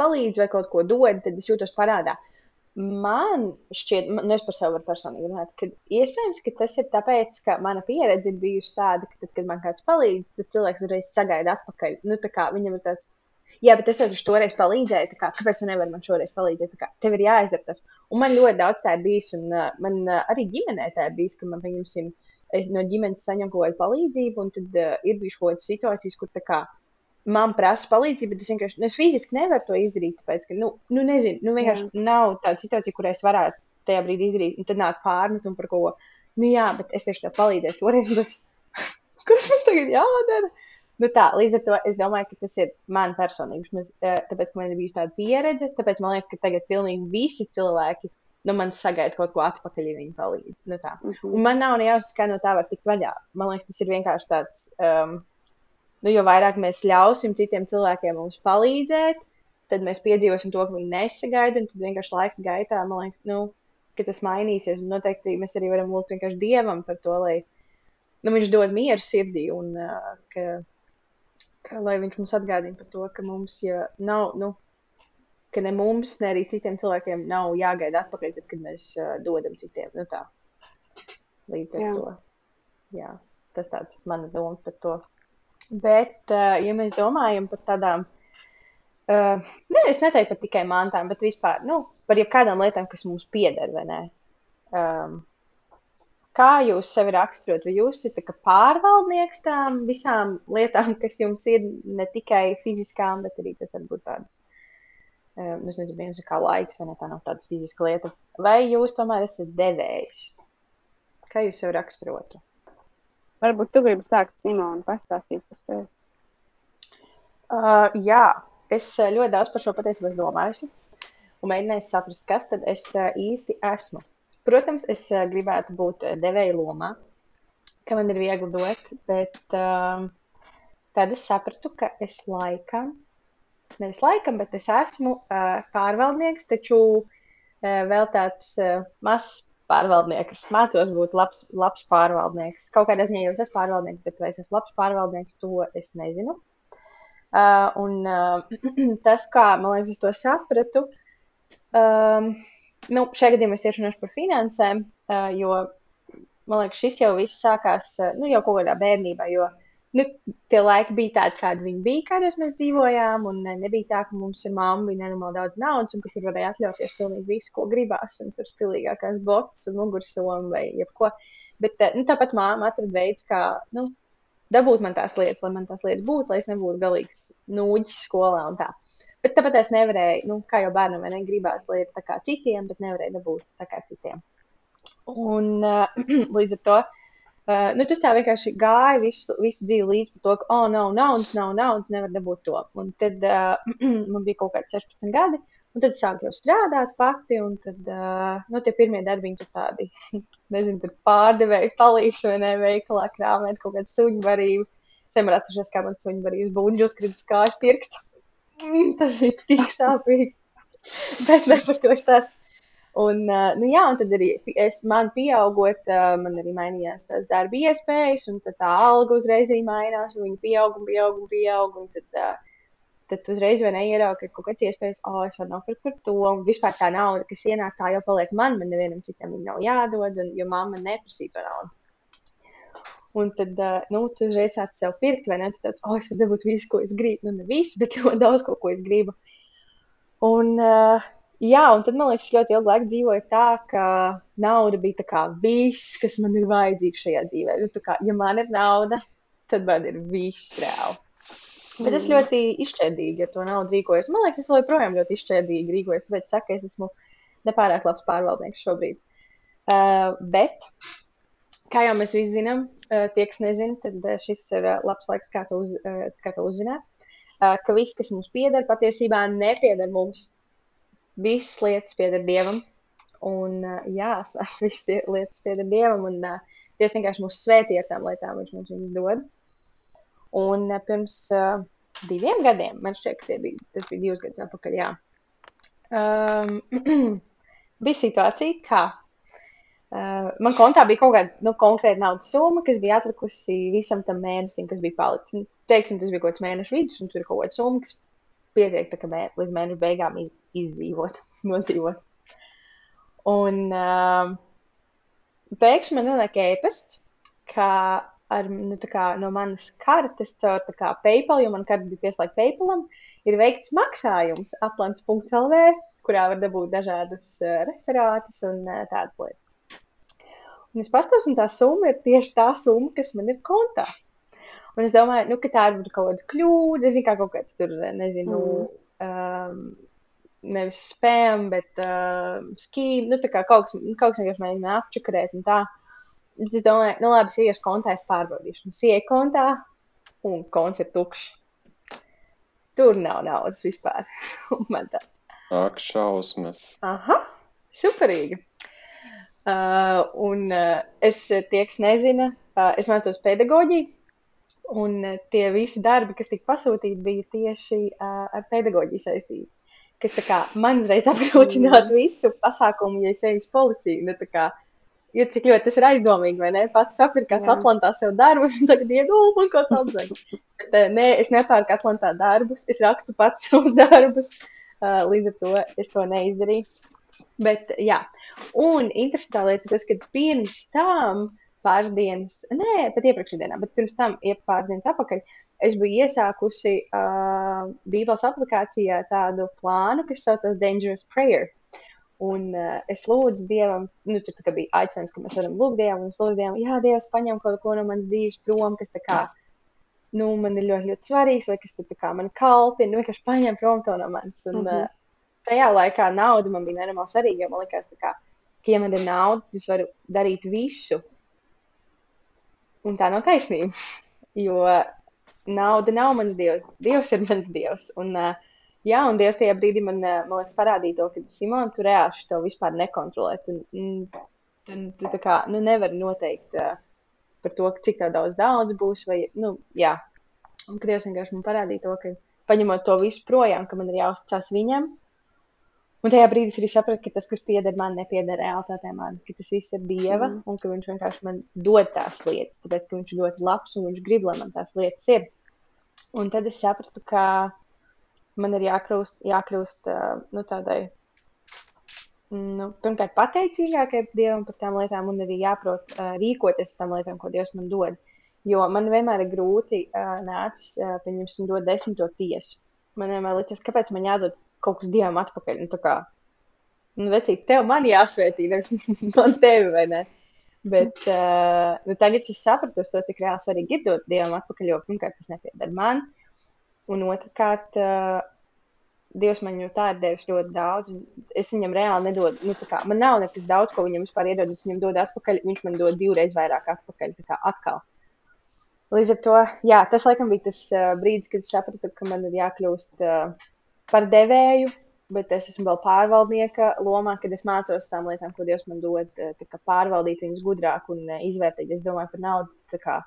palīdz vai kaut ko dod, tad es jūtos parādā. Man šķiet, nu es par sevi varu personīgi runāt, ka iespējams, ka tas ir tāpēc, ka mana pieredze ir bijusi tāda, ka tad, kad man kāds palīdz, tas cilvēks uzreiz sagaida atpakaļ. Nu, viņam ir tāds, jā, bet es jau toreiz palīdzēju, kā, kāpēc tu nevari man šoreiz palīdzēt? Kā, tev ir jāizdara tas. Un man ļoti daudz tā ir bijis, un uh, man uh, arī ģimenē tā ir bijis, ka man, pieņemsim, es no ģimenes saņemu kaut kādu palīdzību, un tad uh, ir bijušas kaut kādas situācijas, kur tā kā man prasa palīdzību, bet es vienkārši nu, es fiziski nevaru to izdarīt. Tāpēc, ka, nu, nu nezinu, nu, vienkārši jā. nav tāda situācija, kurā es varētu tajā brīdī izdarīt. Un tad nāk pārmet un par ko. Nu, jā, bet es tieši tev palīdzēju toreiz. Bet... Kas man tagad jādara? Nu tā, līdz ar to es domāju, ka tas ir man personīgi. Mēs, tāpēc, ka man ir bijusi tāda pieredze, tāpēc man liekas, ka tagad pilnīgi visi cilvēki nu, man sagaida kaut ko atpakaļ, ja viņi palīdz. Nu, tā. Mhm. Un man nav ne jāsaka, kā no tā var tikt vaļā. Man liekas, tas ir vienkārši tāds, um, nu, jo vairāk mēs ļausim citiem cilvēkiem mums palīdzēt, tad mēs piedzīvosim to, ka viņi nesagaida, tad vienkārši laika gaitā, man liekas, nu, ka tas mainīsies. Un noteikti mēs arī varam lūgt vienkārši Dievam par to, lai nu, viņš dod mieru sirdī un uh, ka, ka, lai viņš mums atgādina par to, ka mums ja nav, nu, ka ne mums, ne arī citiem cilvēkiem nav jāgaida atpakaļ, tad, kad mēs uh, dodam citiem. Nu, tā. Līdz ar Jā. to. Jā, tas tāds mana doma par to. Bet, uh, ja mēs domājam par tādām, uh, ne, es neteiktu par tikai mantām, bet vispār nu, par jebkādām lietām, kas mums pieder, vai ne? Um, kā jūs sevi raksturot? Vai jūs esat pārvaldnieks tām visām lietām, kas jums ir ne tikai fiziskām, bet arī tas var būt tādas, um, es nezinu, viens ir kā laiks, vai ne, tā nav tāda fiziska lieta. Vai jūs tomēr esat devējs? Kā jūs sevi raksturotu? Varbūt tu gribi sākt, Simona, pastāstīt par sevi. Uh, jā, es uh, ļoti daudz par šo patiesībā esmu domājusi un mēģinājusi saprast, kas tad es uh, īsti esmu. Protams, es uh, gribētu būt devēja lomā, ka man ir viegli dot, bet uh, tad es sapratu, ka es laikam, nevis laikam, bet es esmu uh, pārvaldnieks, taču uh, vēl tāds uh, mazs pārvaldnieks. Mācos būt labs, labs pārvaldnieks. Kaut kādā ziņā jau es esmu pārvaldnieks, bet vai es esmu labs pārvaldnieks, to es nezinu. Uh, un uh, tas, kā man liekas, es to sapratu, um, nu, šajā gadījumā es tieši runāšu par finansēm, uh, jo man liekas, šis jau viss sākās uh, nu, jau kaut kādā bērnībā. Jo nu, tie laiki bija tādi, kādi viņi bija, kādos mēs dzīvojām. Un uh, nebija tā, ka mums ir mamma, bija nenormāli daudz naudas, un ka tur varēja atļauties pilnīgi visu, ko gribās. Un tur stilīgākās botas mugursomu vai jebko. Bet uh, nu, tāpat māma atrada veids, kā nu, dabūt man tās lietas, lai man tās lietas būtu, lai es nebūtu galīgs nūģis skolā un tā. Bet tāpat es nevarēju, nu, kā jau bērnam, ne gribās lietas tā kā citiem, bet nevarēju dabūt tā kā citiem. Un uh, līdz ar to uh, nu, tas tā vienkārši gāja visu, visu dzīvi līdz to, ka, oh, nav naudas, nav naudas, nevar dabūt to. Un tad uh, man bija kaut kādi 16 gadi, un tad sāku jau strādāt pati, un tad, uh, nu, tie pirmie darbiņi tur tādi, nezinu, tur pārdevēji palīdz vai ne, veikalā krāmēt kaut kādu suņu barību. Es vienmēr atceros, kā man suņu barības buļģi uzkrita kājas pirksts. Mm, tas bija tik sāpīgi. Bet ne par to esmu. Un, uh, nu, jā, un tad arī es, man pieaugot, uh, man arī mainījās tās darba iespējas, un tad tā alga uzreiz mainās, un viņa pieaug un pieaug un pieaug. Un tad, uh, tad uzreiz vai neieraugi, ka kaut kāds iespējas, oh, es varu nopirkt to, un vispār tā nauda, kas ienāk, tā jau paliek man, man nevienam citam viņa nav jādod, un, jo mamma neprasīja to naudu. Un tad, nu, tu uzreiz sāc sev pirkt, vai ne? Tu tāds, oh, es varu dabūt visu, ko es gribu. Nu, ne visu, bet ļoti daudz ko, ko es gribu. Un, uh, jā, un tad man liekas, ļoti ilgu laiku dzīvoju tā, ka nauda bija kā viss, kas man ir vajadzīgs šajā dzīvē. Nu, kā, ja man ir nauda, tad man ir viss reāli. Bet es ļoti izšķērdīgi ar to naudu rīkojos. Man liekas, es joprojām ļoti izšķērdīgi rīkojos, tāpēc es saku, ka es esmu nepārāk labs pārvaldnieks šobrīd. Uh, bet, kā jau mēs visi zinām, uh, tie, kas nezina, tad uh, šis ir uh, labs laiks, kā to, uz, uh, kā to uzzināt. Uh, ka viss, kas mums pieder, patiesībā nepieder mums. Visas lietas pieder Dievam. Un, uh, jā, visas lietas pieder Dievam. Un uh, Dievs vienkārši mūs svētī ar tām lietām, viņš mums viņas dod. Un uh, pirms uh, diviem gadiem, man šķiet, bija, tas bija divus gadus atpakaļ, jā. Um, bija situācija, ka uh, man kontā bija kaut kāda nu, konkrēta naudas summa, kas bija atlikusi visam tam mēnesim, kas bija palicis. Nu, teiksim, tas bija kaut kāds mēneša vidus, un tur ir kaut kāda summa, kas pietiek mē, līdz mēneša beigām izdzīvot, nodzīvot. Un uh, pēkšņi man nonāk ēpasts, ka ar, nu, kā, no manas kartes caur kā, PayPal, jo man karte bija pieslēgta PayPalam, ir veikts maksājums aplants.lv, kurā var dabūt dažādus uh, referātus un uh, tādas lietas. Un es pastāstos, un tā summa ir tieši tā summa, kas man ir kontā. Un es domāju, nu, ka tā ir kaut kāda kļūda, es zinu, kā kaut kāds tur, nezinu, mm. um, nevis spēm, bet uh, skīm, nu, kaut kas, vienkārši mēģina apčakarēt un tā. Bet es domāju, nu labi, es iešu kontā, es pārbaudīšu. Es ieju kontā, un konts ir tukšs. Tur nav naudas vispār. man tāds. Ak, šausmas. Aha. Superīgi. Uh, un uh, es, tie, kas nezina, uh, es mācos pedagoģiju, un uh, tie visi darbi, kas tika pasūtīti, bija tieši uh, ar pedagoģiju saistīti. Kas kā, man uzreiz apgrūtinātu mm. visu pasākumu, ja es eju uz policiju. Nu, kā, jo cik ļoti tas ir aizdomīgi, vai ne? Pats sapirkās Atlantā sev darbus, un tagad iegūst man kaut ko tādu. Uh, nē, es nepērku Atlantā darbus, es rakstu pats savus darbus. Uh, līdz ar to es to neizdarīju. Bet, jā, un interesantā lieta ir tas, ka pirms tam pāris dienas, nē, pat iepriekšējā dienā, bet pirms tam, ja pāris dienas atpakaļ, es biju iesākusi uh, Bībeles aplikācijā tādu plānu, kas saucas Dangerous Prayer. Un uh, es lūdzu Dievam, nu, tur bija aicinājums, ka mēs varam lūgt Dievam, un es lūdzu Dievam, jā, Dievs, paņem kaut ko no manas dzīves prom, kas tā kā, nu, man ir ļoti, ļoti svarīgs, vai kas tā kā man kalpina, nu, vienkārši paņem prom to no manis. Un, mm -hmm. uh, tajā laikā nauda man bija nenormāli svarīga. Man liekas, ka, ja man ir nauda, es varu darīt visu. Un tā nav taisnība. Jo nauda nav mans dievs. Dievs ir mans dievs. Un, uh, jā, un Dievs tajā brīdī man, uh, man liekas, parādīja to, ka Simon, tu reāli to vispār nekontrolē. Tu, tu, tu, tu kā, nu, nevari noteikt uh, par to, cik daudz, daudz būs. Vai, nu, jā. Un Dievs vienkārši man parādīja to, ka paņemot to visu projām, ka man ir jāuzticas viņam, Un tajā brīdī es arī sapratu, ka tas, kas pieder man, nepieder realitātē man, ka tas viss ir Dieva mm. un ka Viņš vienkārši man dod tās lietas, tāpēc ka Viņš ir ļoti labs un Viņš grib, lai man tās lietas ir. Un tad es sapratu, ka man ir jākļūst, jākļūst nu, tādai, nu, pirmkārt, pateicīgākai Dievam par tām lietām, un arī jāprot uh, rīkoties ar tām lietām, ko Dievs man dod. Jo man vienmēr ir grūti uh, nācis, uh, pieņemsim, dot desmito tiesu. Man vienmēr liekas, kāpēc man jādod kaut kas dievam atpakaļ. Nu, kā, nu, vecīt, tev man jāsvētī, nevis man tevi, vai ne? Bet uh, nu, tagad es sapratu to, cik reāli svarīgi ir dot dievam atpakaļ, jo pirmkārt tas nepieder man, un otrkārt, uh, Dievs man jau tā ir devis ļoti daudz, es viņam reāli nedodu. Nu, kā, man nav nekas daudz, ko viņam vispār iedod. Es viņam dodu atpakaļ, viņš man dod divreiz vairāk atpakaļ. Atkal. Līdz ar to, jā, tas laikam bija tas uh, brīdis, kad es sapratu, ka man ir jākļūst uh, par devēju, bet es esmu vēl pārvaldnieka lomā, kad es mācos tām lietām, ko Dievs man dod, eh, pārvaldīt viņus gudrāk un eh, izvērtēt. Es domāju par naudu. Kā,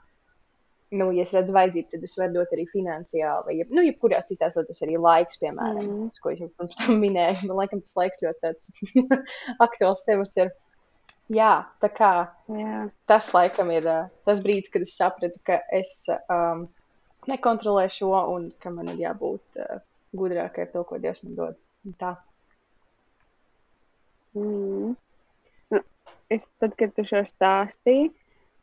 nu, ja es redzu vajadzību, tad es varu dot arī finansiāli, vai nu, jebkurās citās lietās, arī laiks, piemēram, mm. ko es jau pirms tam minēju. Man liekas, tas laiks ļoti tāds aktuāls temats. Ir. Jā, tā kā Jā. tas laikam ir uh, tas brīdis, kad es sapratu, ka es um, nekontrolēju šo un ka man ir jābūt uh, gudrākai ar to, ko Dievs man dod. Tā. Mm. Nu, es, tad, kad tu šo stāstīji,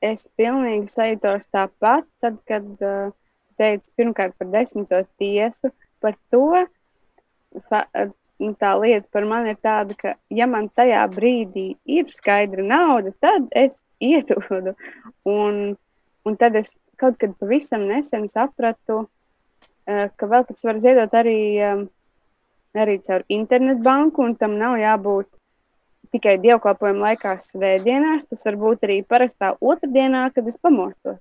es pilnīgi sajūtos tāpat, tad, kad uh, teicu pirmkārt par desmito tiesu, par to, fa, nu, tā lieta par mani ir tāda, ka, ja man tajā brīdī ir skaidra nauda, tad es iedodu. Un, un tad es kaut kad pavisam nesen sapratu, ka vēl tas var ziedot arī, eh, arī caur internetbanku, un tam nav jābūt tikai dievkalpojuma laikā, svētdienās. Tas var būt arī parastā otrdienā, kad es pamostos.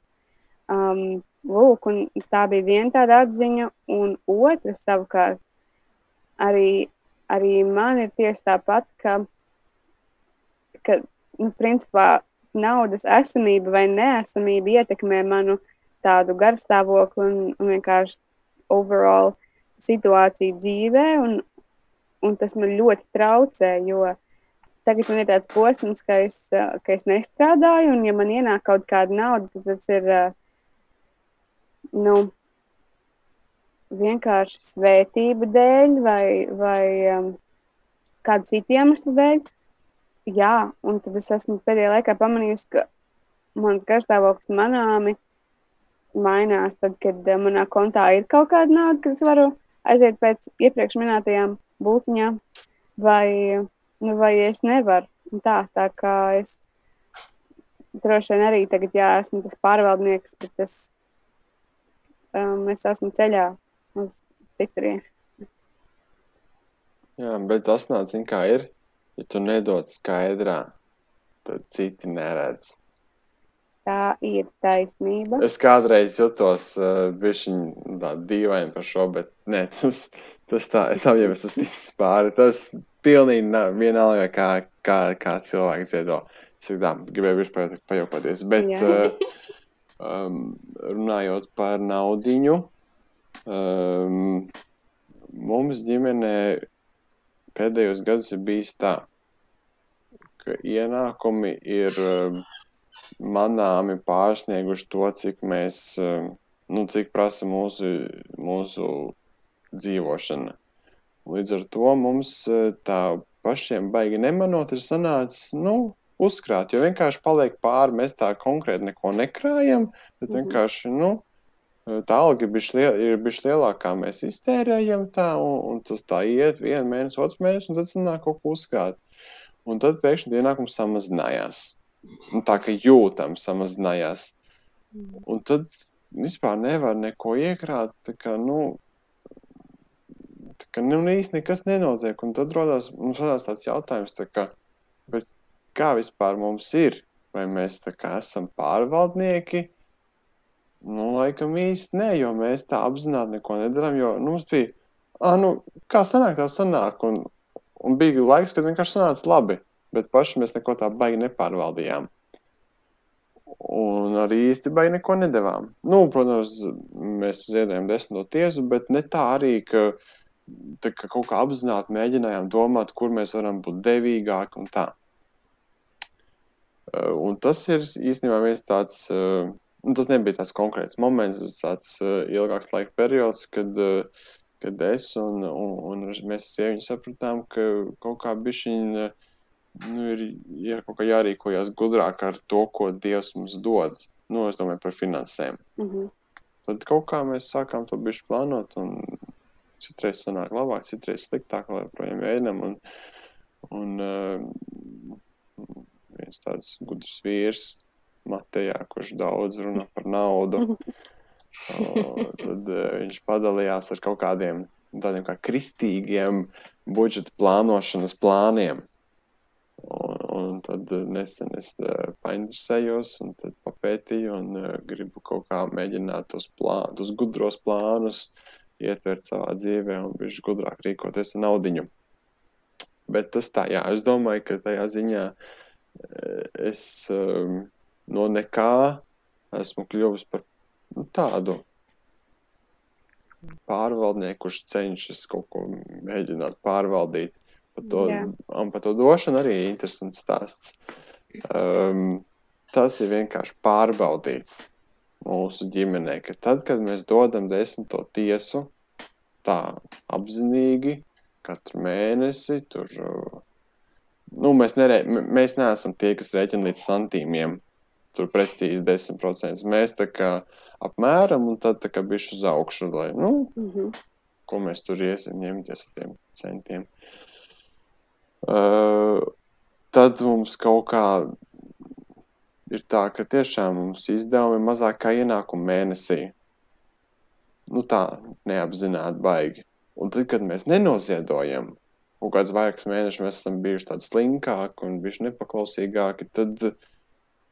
Um, lūk, tā bija viena tāda atziņa, un otra savukārt arī, arī man ir tieši tāpat, ka, ka nu, principā naudas esamība vai neesamība ietekmē manu tādu garstāvokli un, un vienkārši overall situāciju dzīvē, un, un tas man ļoti traucē, jo tagad man ir tāds posms, ka es, ka es nestrādāju, un ja man ienāk kaut kāda nauda, tad tas ir nu, vienkārši svētību dēļ vai, vai um, kādu citu iemeslu dēļ. Jā, un tad es esmu pēdējā laikā pamanījusi, ka mans garstāvoklis manāmi mainās tad, kad eh, manā kontā ir kaut kāda nauda, kad es varu aiziet pēc iepriekš minētajām būtiņām, vai, nu, vai es nevaru. Tā, tā kā es droši vien arī tagad, jā, esmu tas pārvaldnieks, bet es, um, es esmu ceļā uz citurienu. Jā, bet tas nāc, zin, kā ir, ja tu nedod skaidrā, tad citi neredz. Tā ir taisnība. Es kādreiz jutos uh, bišķiņ dīvaini par šo, bet nē, tas, Tas tā, tam jau es esmu ticis pāri. Tas pilnīgi nav vienalga, kā, kā, kā cilvēks ziedo. Es tā, gribēju vispār pajaukoties. Bet uh, um, runājot par naudiņu, um, mums ģimenē pēdējos gados ir bijis tā, ka ienākumi ir um, manāmi pārsnieguši to, cik mēs, um, nu, cik prasa mūsu, mūsu dzīvošana. Līdz ar to mums uh, tā pašiem baigi nemanot ir sanācis, nu, uzkrāt, jo vienkārši paliek pāri, mēs tā konkrēti neko nekrājam, bet Mhm. vienkārši, nu, tā alga ir ir bišķi lielākā, kā mēs iztērējam tā, un, un tas tā iet vienu mēnesi, otrs mēnesis, un tad sanāk kaut ko uzkrāt. Un tad pēkšņi ienākums samazinājās. Un tā kā jūtam samazinājās. Un tad vispār nevar neko iekrāt, tā kā, nu, tā kā, nu, īsti nekas nenotiek. Un tad rodās, mums rodās tāds jautājums, tā kā, bet kā vispār mums ir? Vai mēs tā kā esam pārvaldnieki? Nu, laikam īsti nē, jo mēs tā apzināti neko nedarām, jo nu, mums bija, ah, nu, kā sanāk, tā sanāk, un, un bija laiks, kad vienkārši sanāca labi, bet paši mēs neko tā baigi nepārvaldījām. Un arī īsti baigi neko nedavām. Nu, protams, mēs ziedojām desmito tiesu, bet ne tā arī, ka, tā, ka kaut kā apzināti mēģinājām domāt, kur mēs varam būt devīgāki un tā. Uh, Un tas ir īstenībā viens tāds, uh, nu, tas nebija tāds konkrēts moments, tas tāds uh, ilgāks laika periods, kad, kad es un, un, un mēs sieviņi sapratām, ka kaut kā bišķiņ, nu, ir, ir kaut kā jārīkojas gudrāk ar to, ko Dievs mums dod. Nu, es domāju par finansēm. Mhm. Tad kaut kā mēs sākām to bišķi plānot, un citreiz sanāk labāk, citreiz sliktāk, lai projām ēdam. Un, un uh, viens tāds gudrs vīrs, Matejā, kurš daudz runā par naudu, o, tad uh, viņš padalījās ar kaut kādiem tādiem kā kristīgiem budžeta plānošanas plāniem. Un, un tad nesen es uh, painteresējos, un tad papētīju, un uh, gribu kaut kā mēģināt tos, plān, tos gudros plānus ietvert savā dzīvē un viņš gudrāk rīkoties ar naudiņu. Bet tas tā, jā, es domāju, ka tajā ziņā es um, no nekā esmu kļuvis par nu, tādu pārvaldnieku, kurš cenšas kaut ko mēģināt pārvaldīt. Par to, Jā. un par to došanu arī ir interesants stāsts. Um, tas ir vienkārši pārbaudīts mūsu ģimenē, ka tad, kad mēs dodam desmito tiesu, tā apzinīgi, katru mēnesi, tur, nu, mēs, nerē, mēs neesam tie, kas rēķina līdz santīmiem, tur precīzi 10%. Mēs tā kā apmēram, un tad tā kā bišķi uz augšu, lai, nu, Mhm. ko mēs tur iesim ņemties ar tiem centiem. Uh, tad mums kaut kā ir tā, ka tiešām mums izdevumi ir mazāk kā ienākumi mēnesī. Nu tā, neapzināti baigi. Un tad, kad mēs nenoziedojam, kaut kādus vairākus mēnešus mēs esam bijuši tādi slinkāki un bijuši nepaklausīgāki, tad,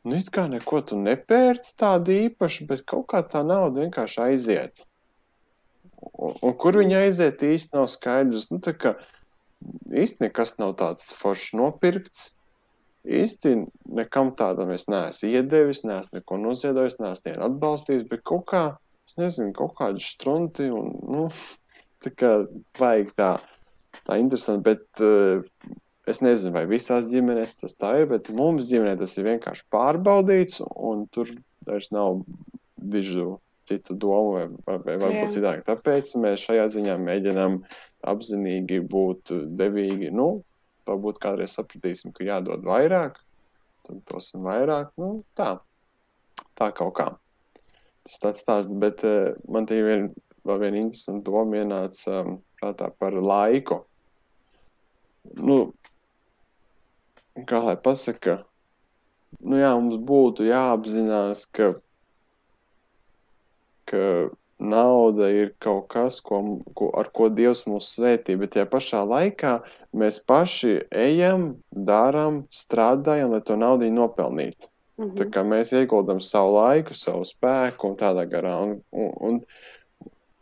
nu, it kā neko tu nepērci tādu īpašu, bet kaut kā tā nauda vienkārši aiziet. Un, un kur viņa aiziet, īsti nav skaidrs. Nu, tā kā īsti nekas nav tāds foršs nopirkts. Īsti nekam tādam es neesmu iedevis, neesmu neko noziedojis, neesmu nevienu atbalstījis, bet kaut kā, es nezinu, kaut kādi strunti un, nu, tā kā vajag tā, tā interesanti, bet uh, es nezinu, vai visās ģimenēs tas tā ir, bet mums ģimenē tas ir vienkārši pārbaudīts un tur vairs nav dižu citu domu vai, vai, varbūt citādi. Tāpēc mēs šajā ziņā mēģinām apzinīgi būt devīgi. Nu, varbūt kādreiz sapratīsim, ka jādod vairāk, tad dosim vairāk. Nu, tā, tā kaut kā. Tas tāds stāsts, bet uh, man te ir vien, vēl viena interesanta doma ienāca um, prātā par laiku. Nu, kā lai pasaka, nu jā, mums būtu jāapzinās, ka, ka nauda ir kaut kas, ko, ko, ar ko Dievs mūs svētī, bet tajā pašā laikā mēs paši ejam, darām, strādājam, lai to naudu nopelnītu. Tā Mhm. kā mēs ieguldām savu laiku, savu spēku un tādā garā. Un, un, un,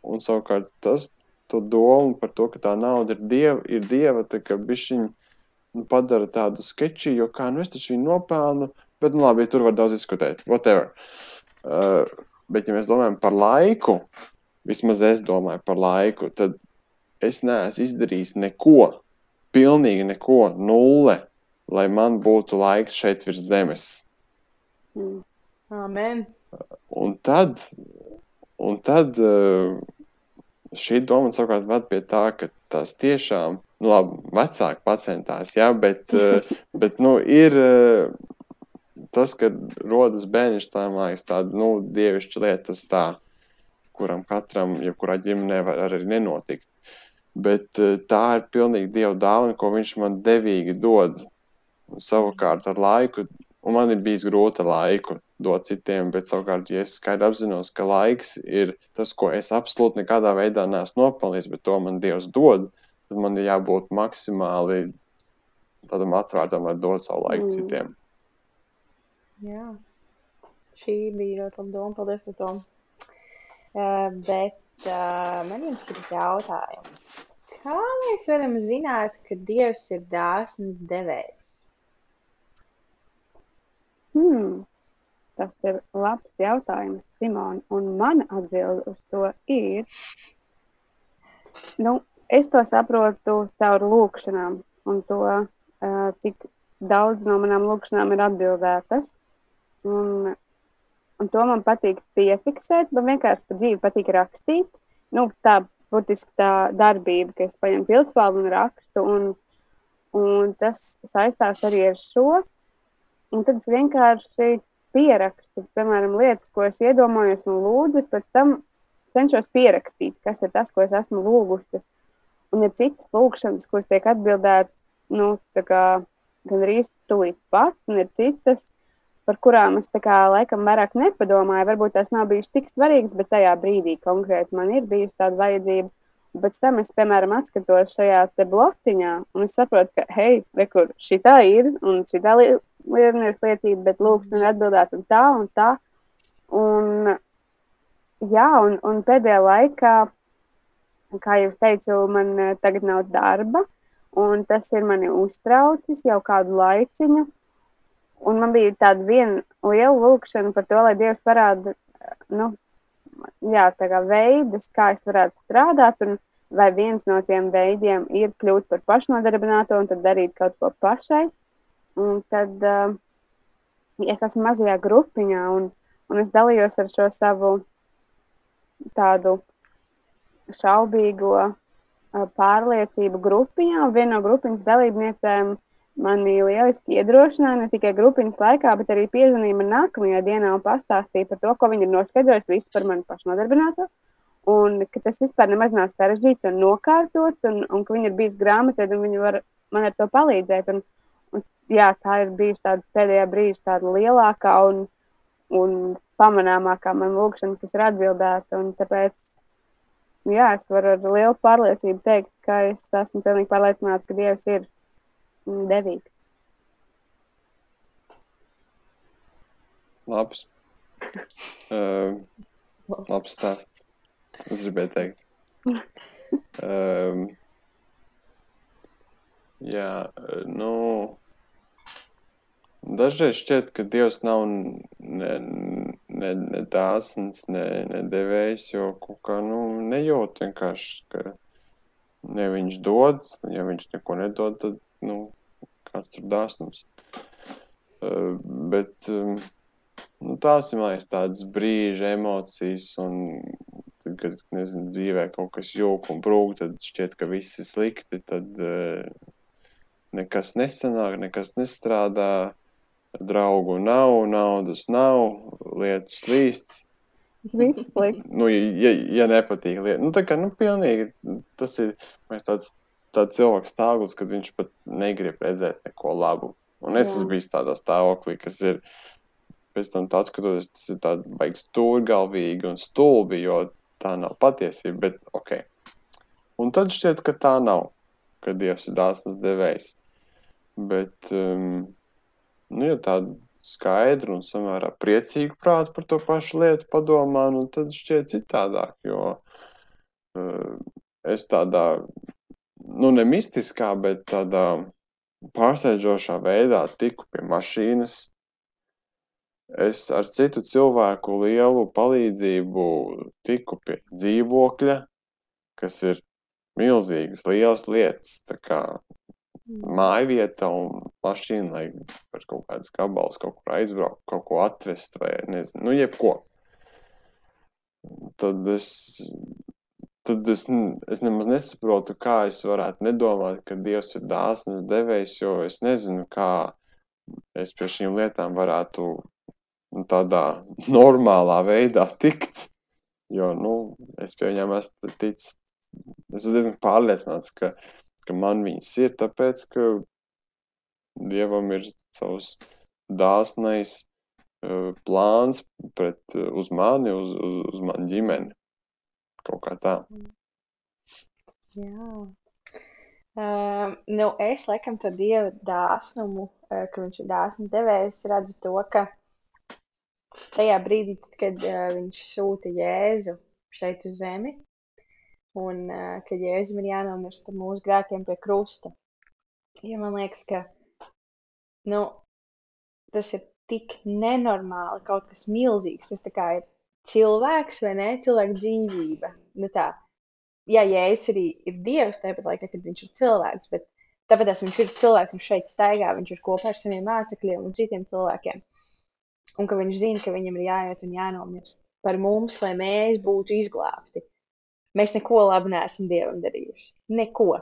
un savukārt tas domu par to, ka tā nauda ir dieva, ir dieva tā kā bišķiņ nu, padara tādu sketču, jo kā, nu es taču viņu nopelnu, bet, nu labi, tur var daudz diskutēt, whatever. Uh, bet, ja mēs domājam par laiku, vismaz es domāju par laiku, tad es neesmu izdarījis neko, pilnīgi neko, nulle, lai man būtu laiks šeit virs zemes. Mm. Amen. Un tad, un tad uh, šī doma savukārt ved pie tā, ka tas tiešām, nu labi, vecāki pacentās, jā, bet, uh, bet nu, ir uh, tas, ka rodas bērnišķi, tā mājas tāda, nu, dievišķa lieta, tas tā, kuram katram, jebkurā ģimenē var arī nenotikt. Bet uh, tā ir pilnīgi dieva dāvana, ko viņš man devīgi dod. Savukārt ar laiku, un man ir bijis grūti laiku dot citiem, bet savukārt, ja es skaidri apzinos, ka laiks ir tas, ko es absolūti nekādā veidā neesmu nopelnījis, bet to man Dievs dod, tad man ir jābūt maksimāli tādam atvērtam, lai dot savu laiku mm. citiem. Jā. Šī bija ļoti laba doma. Paldies, par to. Uh, bet uh, man jums ir jautājums. Kā mēs varam zināt, ka Dievs ir dāsns devējs? Hmm. Tas ir labs jautājums, Simon. Un mana atbilde uz to ir, nu, es to saprotu caur lūkšanām un to, uh, cik daudz no manām lūkšanām ir atbildētas. Un, un to man patīk piefiksēt. Man vienkārši pa dzīvi patīk rakstīt. Nu, tā burtiski tā darbība, ka es paņemu pildspalvu un rakstu. Un, un tas saistās arī ar šo. Un tad es vienkārši pierakstu, piemēram, lietas, ko es iedomājos un lūdzu. Pēc tam cenšos pierakstīt, kas ir tas, ko es esmu lūgusi. Un ir citas lūkšanas, kuras tiek atbildētas nu, tā kā gan arī tūlīt pat, un ir citas, par kurām es tā kā laikam vairāk nepadomāju. Varbūt tās nav bijušas tik svarīgas, bet tajā brīdī konkrēti man ir bijusi tāda vajadzība. Pēc tam es, piemēram, atskatos šajā blociņā, un es saprotu, ka, hei, rekur, šī tā ir, un šī tā ir liecība, bet lūkšana ir atbildēta un tā un tā. Un, jā, un, un pēdējā laikā, kā jau teicu, man eh, tagad nav darba, un tas ir mani uztraucis jau kādu laiciņu. Un man bija tāda viena liela lūkšana par to, lai Dievs parāda, nu, jā, veidus, kā es varētu strādāt, un vai viens no tiem veidiem ir kļūt par pašnodarbināto un tad darīt kaut ko pašai. Un tad uh, es esmu mazajā grupiņā, un, un es dalījos ar šo savu tādu šaubīgo uh, pārliecību grupiņā. Viena no grupiņas dalībniecēm mani lieliski iedrošināja ne tikai grupiņas laikā, bet arī piezvanīja man nākamajā dienā un pastāstīja par to, ko viņi ir noskaidrojuši visu par mani pašnodarbināto. Un ka tas vispār nemaz nav sarežģīti un nokārtot, un, un ka viņi ir bijusi grāmatvedī un viņi var man ar to palīdzēt. Un, un, jā, tā ir bijusi tāda pēdējā brīža tāda lielākā un, un pamanāmākā man lūkšana, kas ir atbildēta. Tāpēc jā, es varu ar lielu pārliecību teikt, ka es esmu pilnīgi pārliecināta, ka Dievs ir mm, devīgs. Labs. Uh, labs stāsts. Es gribēju teikt. Um, jā, nu. Dažreiz šķiet, ka Dievs nav ne, ne, ne dāsns, ne, ne devējs, jo kā nu, nejūt vienkārši, ka ne viņš dod, ja viņš neko nedod, tad nu, kāds tur dāsnums. Uh, bet um, nu, tās ir liekas, tādas brīža emocijas, un tad, kad nezinu, dzīvē kaut kas jūg un brūk, tad šķiet, ka viss ir slikti. Tad uh, nekas nesanāk, nekas nestrādā, draugu nav, naudas nav, lietas slīsts. Viss slikti. Nu, ja, ja nepatīk lieta, nu, tā kā nu, pilnīgi tas ir tāds, tāds cilvēks stāvoklis, kad viņš pat negrib redzēt neko labu. Un es Jā. esmu bijis tādā stāvoklī, kas ir pēc tam tāds, ka tas ir tāds baigs stūrgalvīgi un stulbi, jo tā nav patiesība, bet ok. Un tad šķiet, ka tā nav, ka Dievs ir dāsnas devējs. Bet, um, nu, ja tāda skaidra un samērā priecīga prāta par to pašu lietu padomā, nu, tad šķiet citādāk, jo uh, es tādā, nu, ne mistiskā, bet tādā pārsteidzošā veidā tiku pie mašīnas. Es ar citu cilvēku lielu palīdzību tiku pie dzīvokļa, kas ir milzīgas, lielas lietas. Tā kā māja vieta un mašīna, lai par kaut kādas gabalus kaut kur aizbraukt, kaut ko atvest vai nezinu, nu, jebko. Tad es, tad es, es nemaz nesaprotu, kā es varētu nedomāt, ka Dievs ir dāsnas devējs, jo es nezinu, kā es pie šīm lietām varētu nu, tādā normālā veidā tikt. Jo nu, es pie viņiem esmu ticis, es esmu diezgan pārliecināts, ka, ka man viņas ir, tāpēc, ka Dievam ir savs dāsnais uh, plāns pret, uh, uz mani, uz, uz, uz manu ģimeni. Kaut kā tā. Jā. Uh, nu, es laikam to dievu dāsnumu, uh, ka viņš ir dāsnu devējs, redzu to, ka tajā brīdī, kad uh, viņš sūta Jēzu šeit uz zemi, un uh, kad Jēzum ir jānomirst par mūsu grēkiem pie krusta. Ja man liekas, ka nu, tas ir tik nenormāli, kaut kas milzīgs. Tas kā ir cilvēks vai ne, cilvēka dzīvība. Nu, tā. Jā, Jēzus arī ir Dievs, tāpat laikā, kad viņš ir cilvēks, bet tāpēc viņš ir cilvēks, viņš šeit staigā, viņš ir kopā ar saviem mācekļiem un citiem cilvēkiem. Un ka viņš zina, ka viņam ir jāiet un jānomirst par mums, lai mēs būtu izglābti. Mēs neko labu neesam Dievam darījuši. Neko.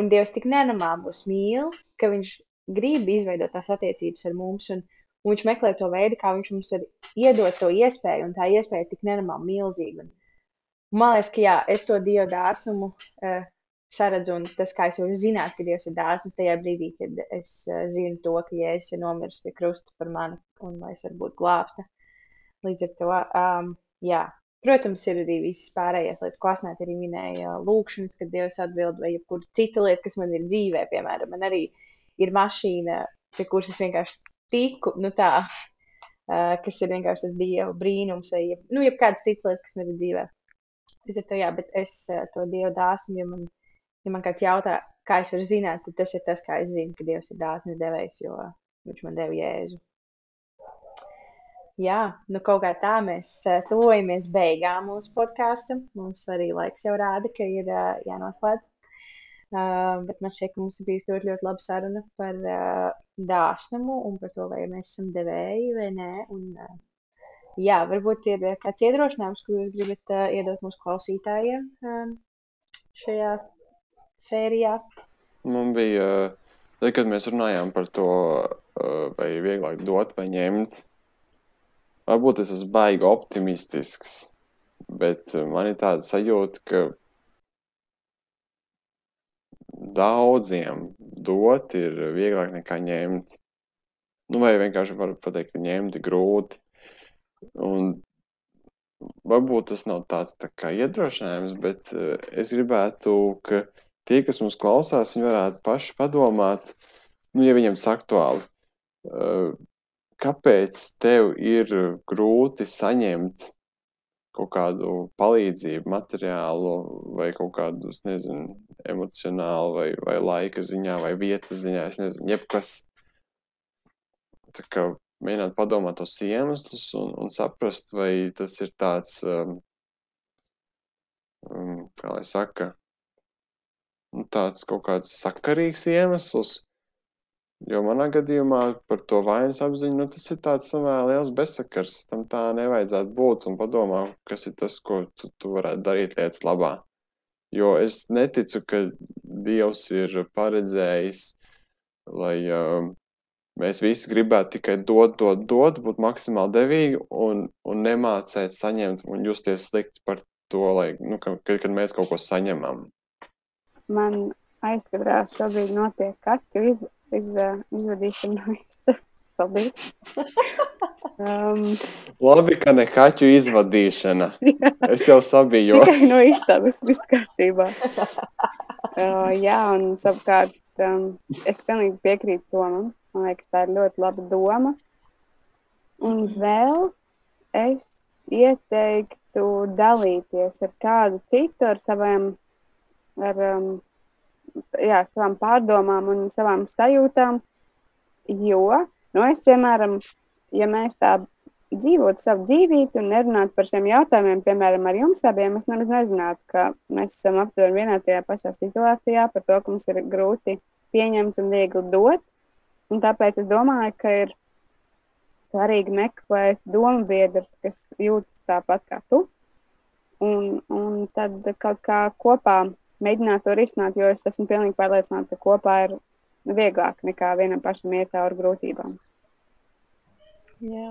Un Dievs tik nenormāli mūs mīl, ka viņš grib izveidot tās attiecības ar mums, un, un viņš meklē to veidu, kā viņš mums var iedot to iespēju, un tā iespēja ir tik nenormāli milzīga. Man liekas, ka jā, es to dievu dāsnumu uh, saredzu, un tas, kā es jau zinātu, ka Dievs ir dāsns tajā brīdī, kad es uh, zinu to, ka Jēzus ir nomiris pie krusta par mani, un lai es varu būt glābta. Līdz ar to, um, jā, Protams, ir arī visas pārējās lietas, ko Asnēta arī minēja, lūkšanas, kad Dievs atbild, vai jebkura cita lieta, kas man ir dzīvē, piemēram, man arī ir mašīna, pie kuras es vienkārši tiku, nu tā, uh, kas ir vienkārši tas dievu brīnums, vai nu, jebkādas citas lietas, kas man ir dzīvē. Es ar to jā, bet es uh, to dievu dāsnu, ja man, ja man kāds jautā, kā es varu zināt, tad tas ir tas, kā es zinu, ka dievs ir dāsns devējs, jo viņš man deva jēzu. Jā, nu kaut kā tā mēs uh, tuvojamies beigām mūsu podkāstam. Mums arī laiks jau rāda, ka ir jānoslēdz. Uh, bet man šķiet, ka mums ir bijusi ļoti, ļoti laba saruna par uh, dāsnumu un par to, vai mēs esam devēji vai nē. Un, uh, jā, varbūt ir kāds iedrošinājums, ko jūs gribat uh, iedot mūsu klausītājiem uh, šajā sērijā. Man bija, tad, kad mēs runājām par to, vai vieglāk dot vai ņemt, varbūt es esmu baigi optimistisks, bet man ir tāda sajūta, ka daudziem dot ir vieglāk nekā ņemt. Nu, vai vienkārši var pateikt, ka ņemt ir grūti. Un varbūt tas nav tāds tā kā iedrošinājums, bet uh, es gribētu, ka tie, kas mums klausās, viņi varētu paši padomāt, nu, ja viņiem tas aktuāli, uh, kāpēc tev ir grūti saņemt kaut kādu palīdzību, materiālu vai kaut kādu, nezinu, emocionālu vai, vai laika ziņā vai vietas ziņā, es nezinu, jebkas. Tā kā mēģināt padomāt tos iemeslus un, un saprast, vai tas ir tāds, um, um, kā lai saka, nu, tāds kaut kāds sakarīgs iemesls, Jo manā gadījumā par to vainas apziņu, nu, tas ir tāds samērā liels bezsakars. Tam tā nevajadzētu būt un padomā, kas ir tas, ko tu, tu varētu darīt lietas labā. Jo es neticu, ka Dievs ir paredzējis, lai uh, mēs visi gribētu tikai dot, dot, dot, būt maksimāli devīgi un, un nemācēt saņemt un justies slikti par to, lai, nu, ka, kad, mēs kaut ko saņemam. Man aizkadrā šobrīd notiek kaķu iz, iz, izvadīšana no istabas. Paldies! Um, Labi, ka ne kaķu izvadīšana. es jau sabijos. Tikai no istabas viss kārtībā. Uh, jā, un savukārt um, es pilnīgi piekrītu Tomam. Man liekas, tā ir ļoti laba doma. Un vēl es ieteiktu dalīties ar kādu citu, ar saviem ar um, jā, savām pārdomām un savām sajūtām. Jo, nu, es, piemēram, ja mēs tā dzīvotu savu dzīvību un nerunātu par šiem jautājumiem, piemēram, ar jums abiem, es nemaz nezinātu, ka mēs esam aptuveni vienā tajā pašā situācijā, par to, ka mums ir grūti pieņemt un viegli dot. Un tāpēc es domāju, ka ir svarīgi meklēt domu biedrus, kas jūtas tāpat kā tu. Un, un tad kaut kā kopā mēģināt to risināt, jo es esmu pilnīgi pārliecināta, ka kopā ir vieglāk nekā vienam pašam iet cauri grūtībām. Jā.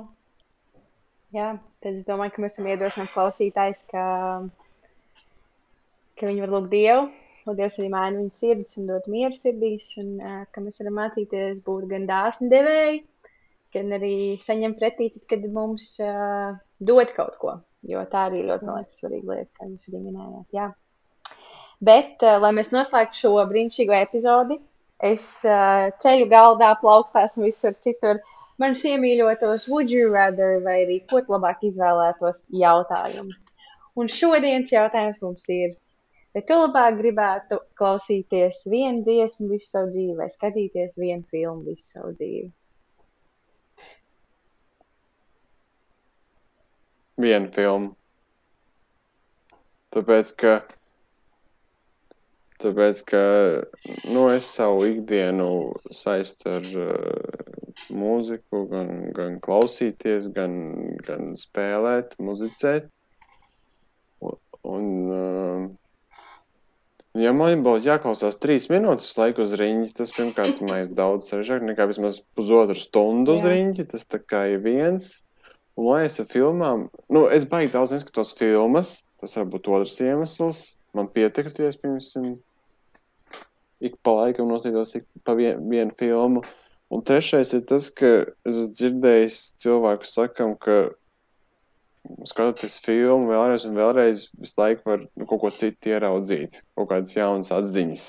Jā, tad es domāju, ka mēs esam iedrošināti klausītājs, ka, ka viņi var lūgt Dievu, lai Dievs arī maina viņu sirdis un dot mieru sirdīs, un uh, ka mēs varam mācīties būt gan dāsni devēji, gan arī saņemt pretī, tad, kad mums uh, dod kaut ko. Jo tā arī ļoti man liekas svarīga lieta, kā jūs arī minējāt. Jā. Bet, uh, lai mēs noslēgtu šo brīnišķīgo epizodi, es uh, ceļu galdā, plaukstās un visur citur. Uh, manus iemīļotos would you rather vai arī ko labāk izvēlētos jautājumu. Un šodienas jautājums mums ir, vai tu labāk gribētu klausīties vienu dziesmu visu savu dzīvi vai skatīties vienu filmu visu savu dzīvi? Vienu filmu. Tāpēc, ka Tāpēc, ka nu, es savu ikdienu saistu ar uh, mūziku, gan, gan klausīties, gan, gan spēlēt, muzicēt. Un, un, uh, ja man būtu jāklausās trīs minūtes laika uz riņķi, tas pirmkārt ir daudz sarežģītāk nekā vismaz pusotru stundu uz riņķi. Tas tā kā ir viens. Un, lai es ar filmām, nu, es baigi daudz neskatos filmas, tas varbūt otrs iemesls. Man pietiktu, ja es, piemēram, ik pa laikam noskatītos pa vien, vienu filmu. Un trešais ir tas, ka es esmu dzirdējis cilvēku sakam, ka skatoties filmu vēlreiz un vēlreiz, visu laiku var nu, kaut ko citu ieraudzīt, kaut kādas jaunas atziņas.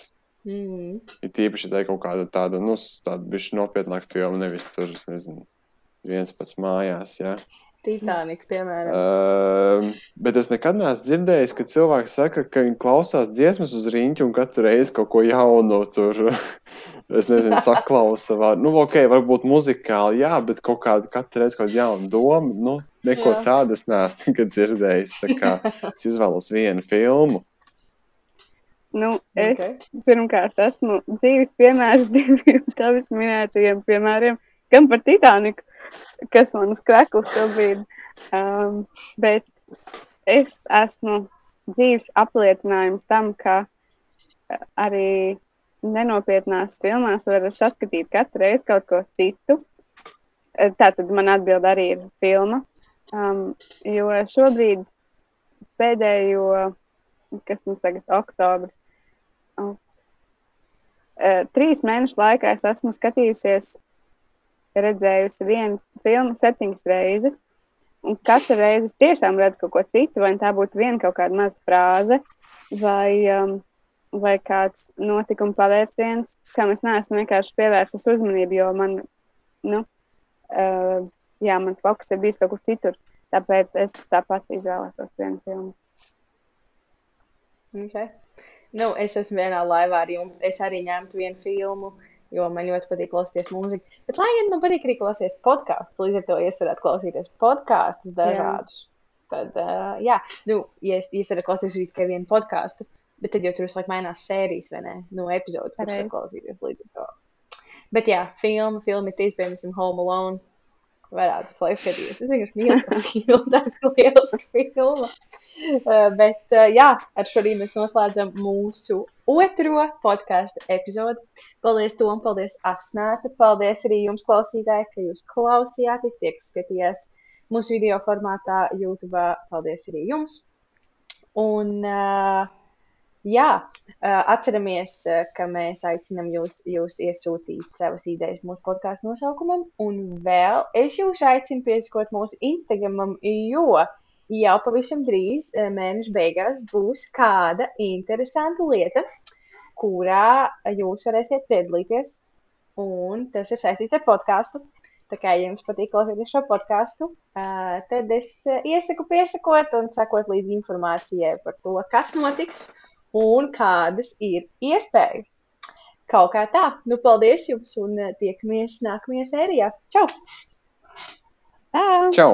Mm. Ir tīpaši, tā kaut kāda tāda, nu, tāda bišķi nopietnāka filma, nevis tur, es nezinu, viens pats mājās, jā. Ja. Titaniks, piemēram. Uh, bet es nekad neesmu dzirdējis, ka cilvēki saka, ka viņi klausās dziesmas uz rīņķa un katru reizi kaut ko jaunu tur. es nezinu, saklausa. Vai, nu, ok, varbūt muzikāli, jā, bet kaut kāda katru reizi kaut kāda jauna doma. Nu, neko jā. tādu es neesmu nekad dzirdējis. Tā kā es izvēlos vienu filmu. Nu, es okay. pirmkārt esmu dzīves piemērs diviem taviem minētajiem piemēriem, gan par Titaniku, kas man uz krekla šobrīd. Um, bet es esmu dzīves apliecinājums tam, ka uh, arī nenopietnās filmās var saskatīt katru reizi kaut ko citu. Uh, tā tad man atbild arī ir filma. Um, jo šobrīd pēdējo, kas mums tagad ir oktobris, uh, trīs mēnešu laikā es esmu skatījusies redzējusi vienu filmu septiņas reizes. Un katru reizi es tiešām redzu kaut ko citu, vai tā būtu viena kaut kāda maza frāze, vai, um, vai kāds notikuma pavērsiens, kam es neesmu vienkārši pievērsis uzmanību, jo man, nu, uh, jā, mans fokus ir bijis kaut kur citur. Tāpēc es tāpat izvēlētos vienu filmu. Okay. Nu, es esmu vienā laivā ar jums. Es arī ņemtu vienu filmu. Uh, jo man ļoti patīk klausīties mūziku. Bet, lai gan man patīk arī klausīties podkāstus, līdz ar to es varētu klausīties podkāstus dažādus. Tad, uh, jā, nu, ja es, ja es varu klausīties tikai vienu podkāstu, bet tad jau tur visu laiku mainās sērijas vai ne? Nu, epizodes, kuras var klausīties līdz ar to. Bet jā, filma, filma ir iespējams Home Alone varētu visu laiku skatīties. Es vienkārši mīlu to filmu, tā ir lieliska filma. Uh, bet, uh, jā, ar šo arī mēs noslēdzam mūsu otro podkāstu epizodi. Paldies, Tom, paldies, Asnēta. Paldies arī jums, klausītāji, ka jūs klausījāties, tie, kas skatījās mūsu video formātā YouTube. Paldies arī jums. Un, uh, Jā, atceramies, ka mēs aicinām jūs, jūs iesūtīt savas idejas mūsu podkāstu nosaukumam. Un vēl es jūs aicinu piesakot mūsu Instagramam, jo jau pavisam drīz, mēneša beigās, būs kāda interesanta lieta, kurā jūs varēsiet piedalīties. Un tas ir saistīts ar podkāstu. Tā kā jums patīk klausīties šo podkāstu, tad es iesaku piesakot un sakot līdzi informācijai par to, kas notiks un kādas ir iespējas. Kaut kā tā. Nu, paldies jums un eh, tiekamies nākamajā sērijā. Čau! Tā! Čau!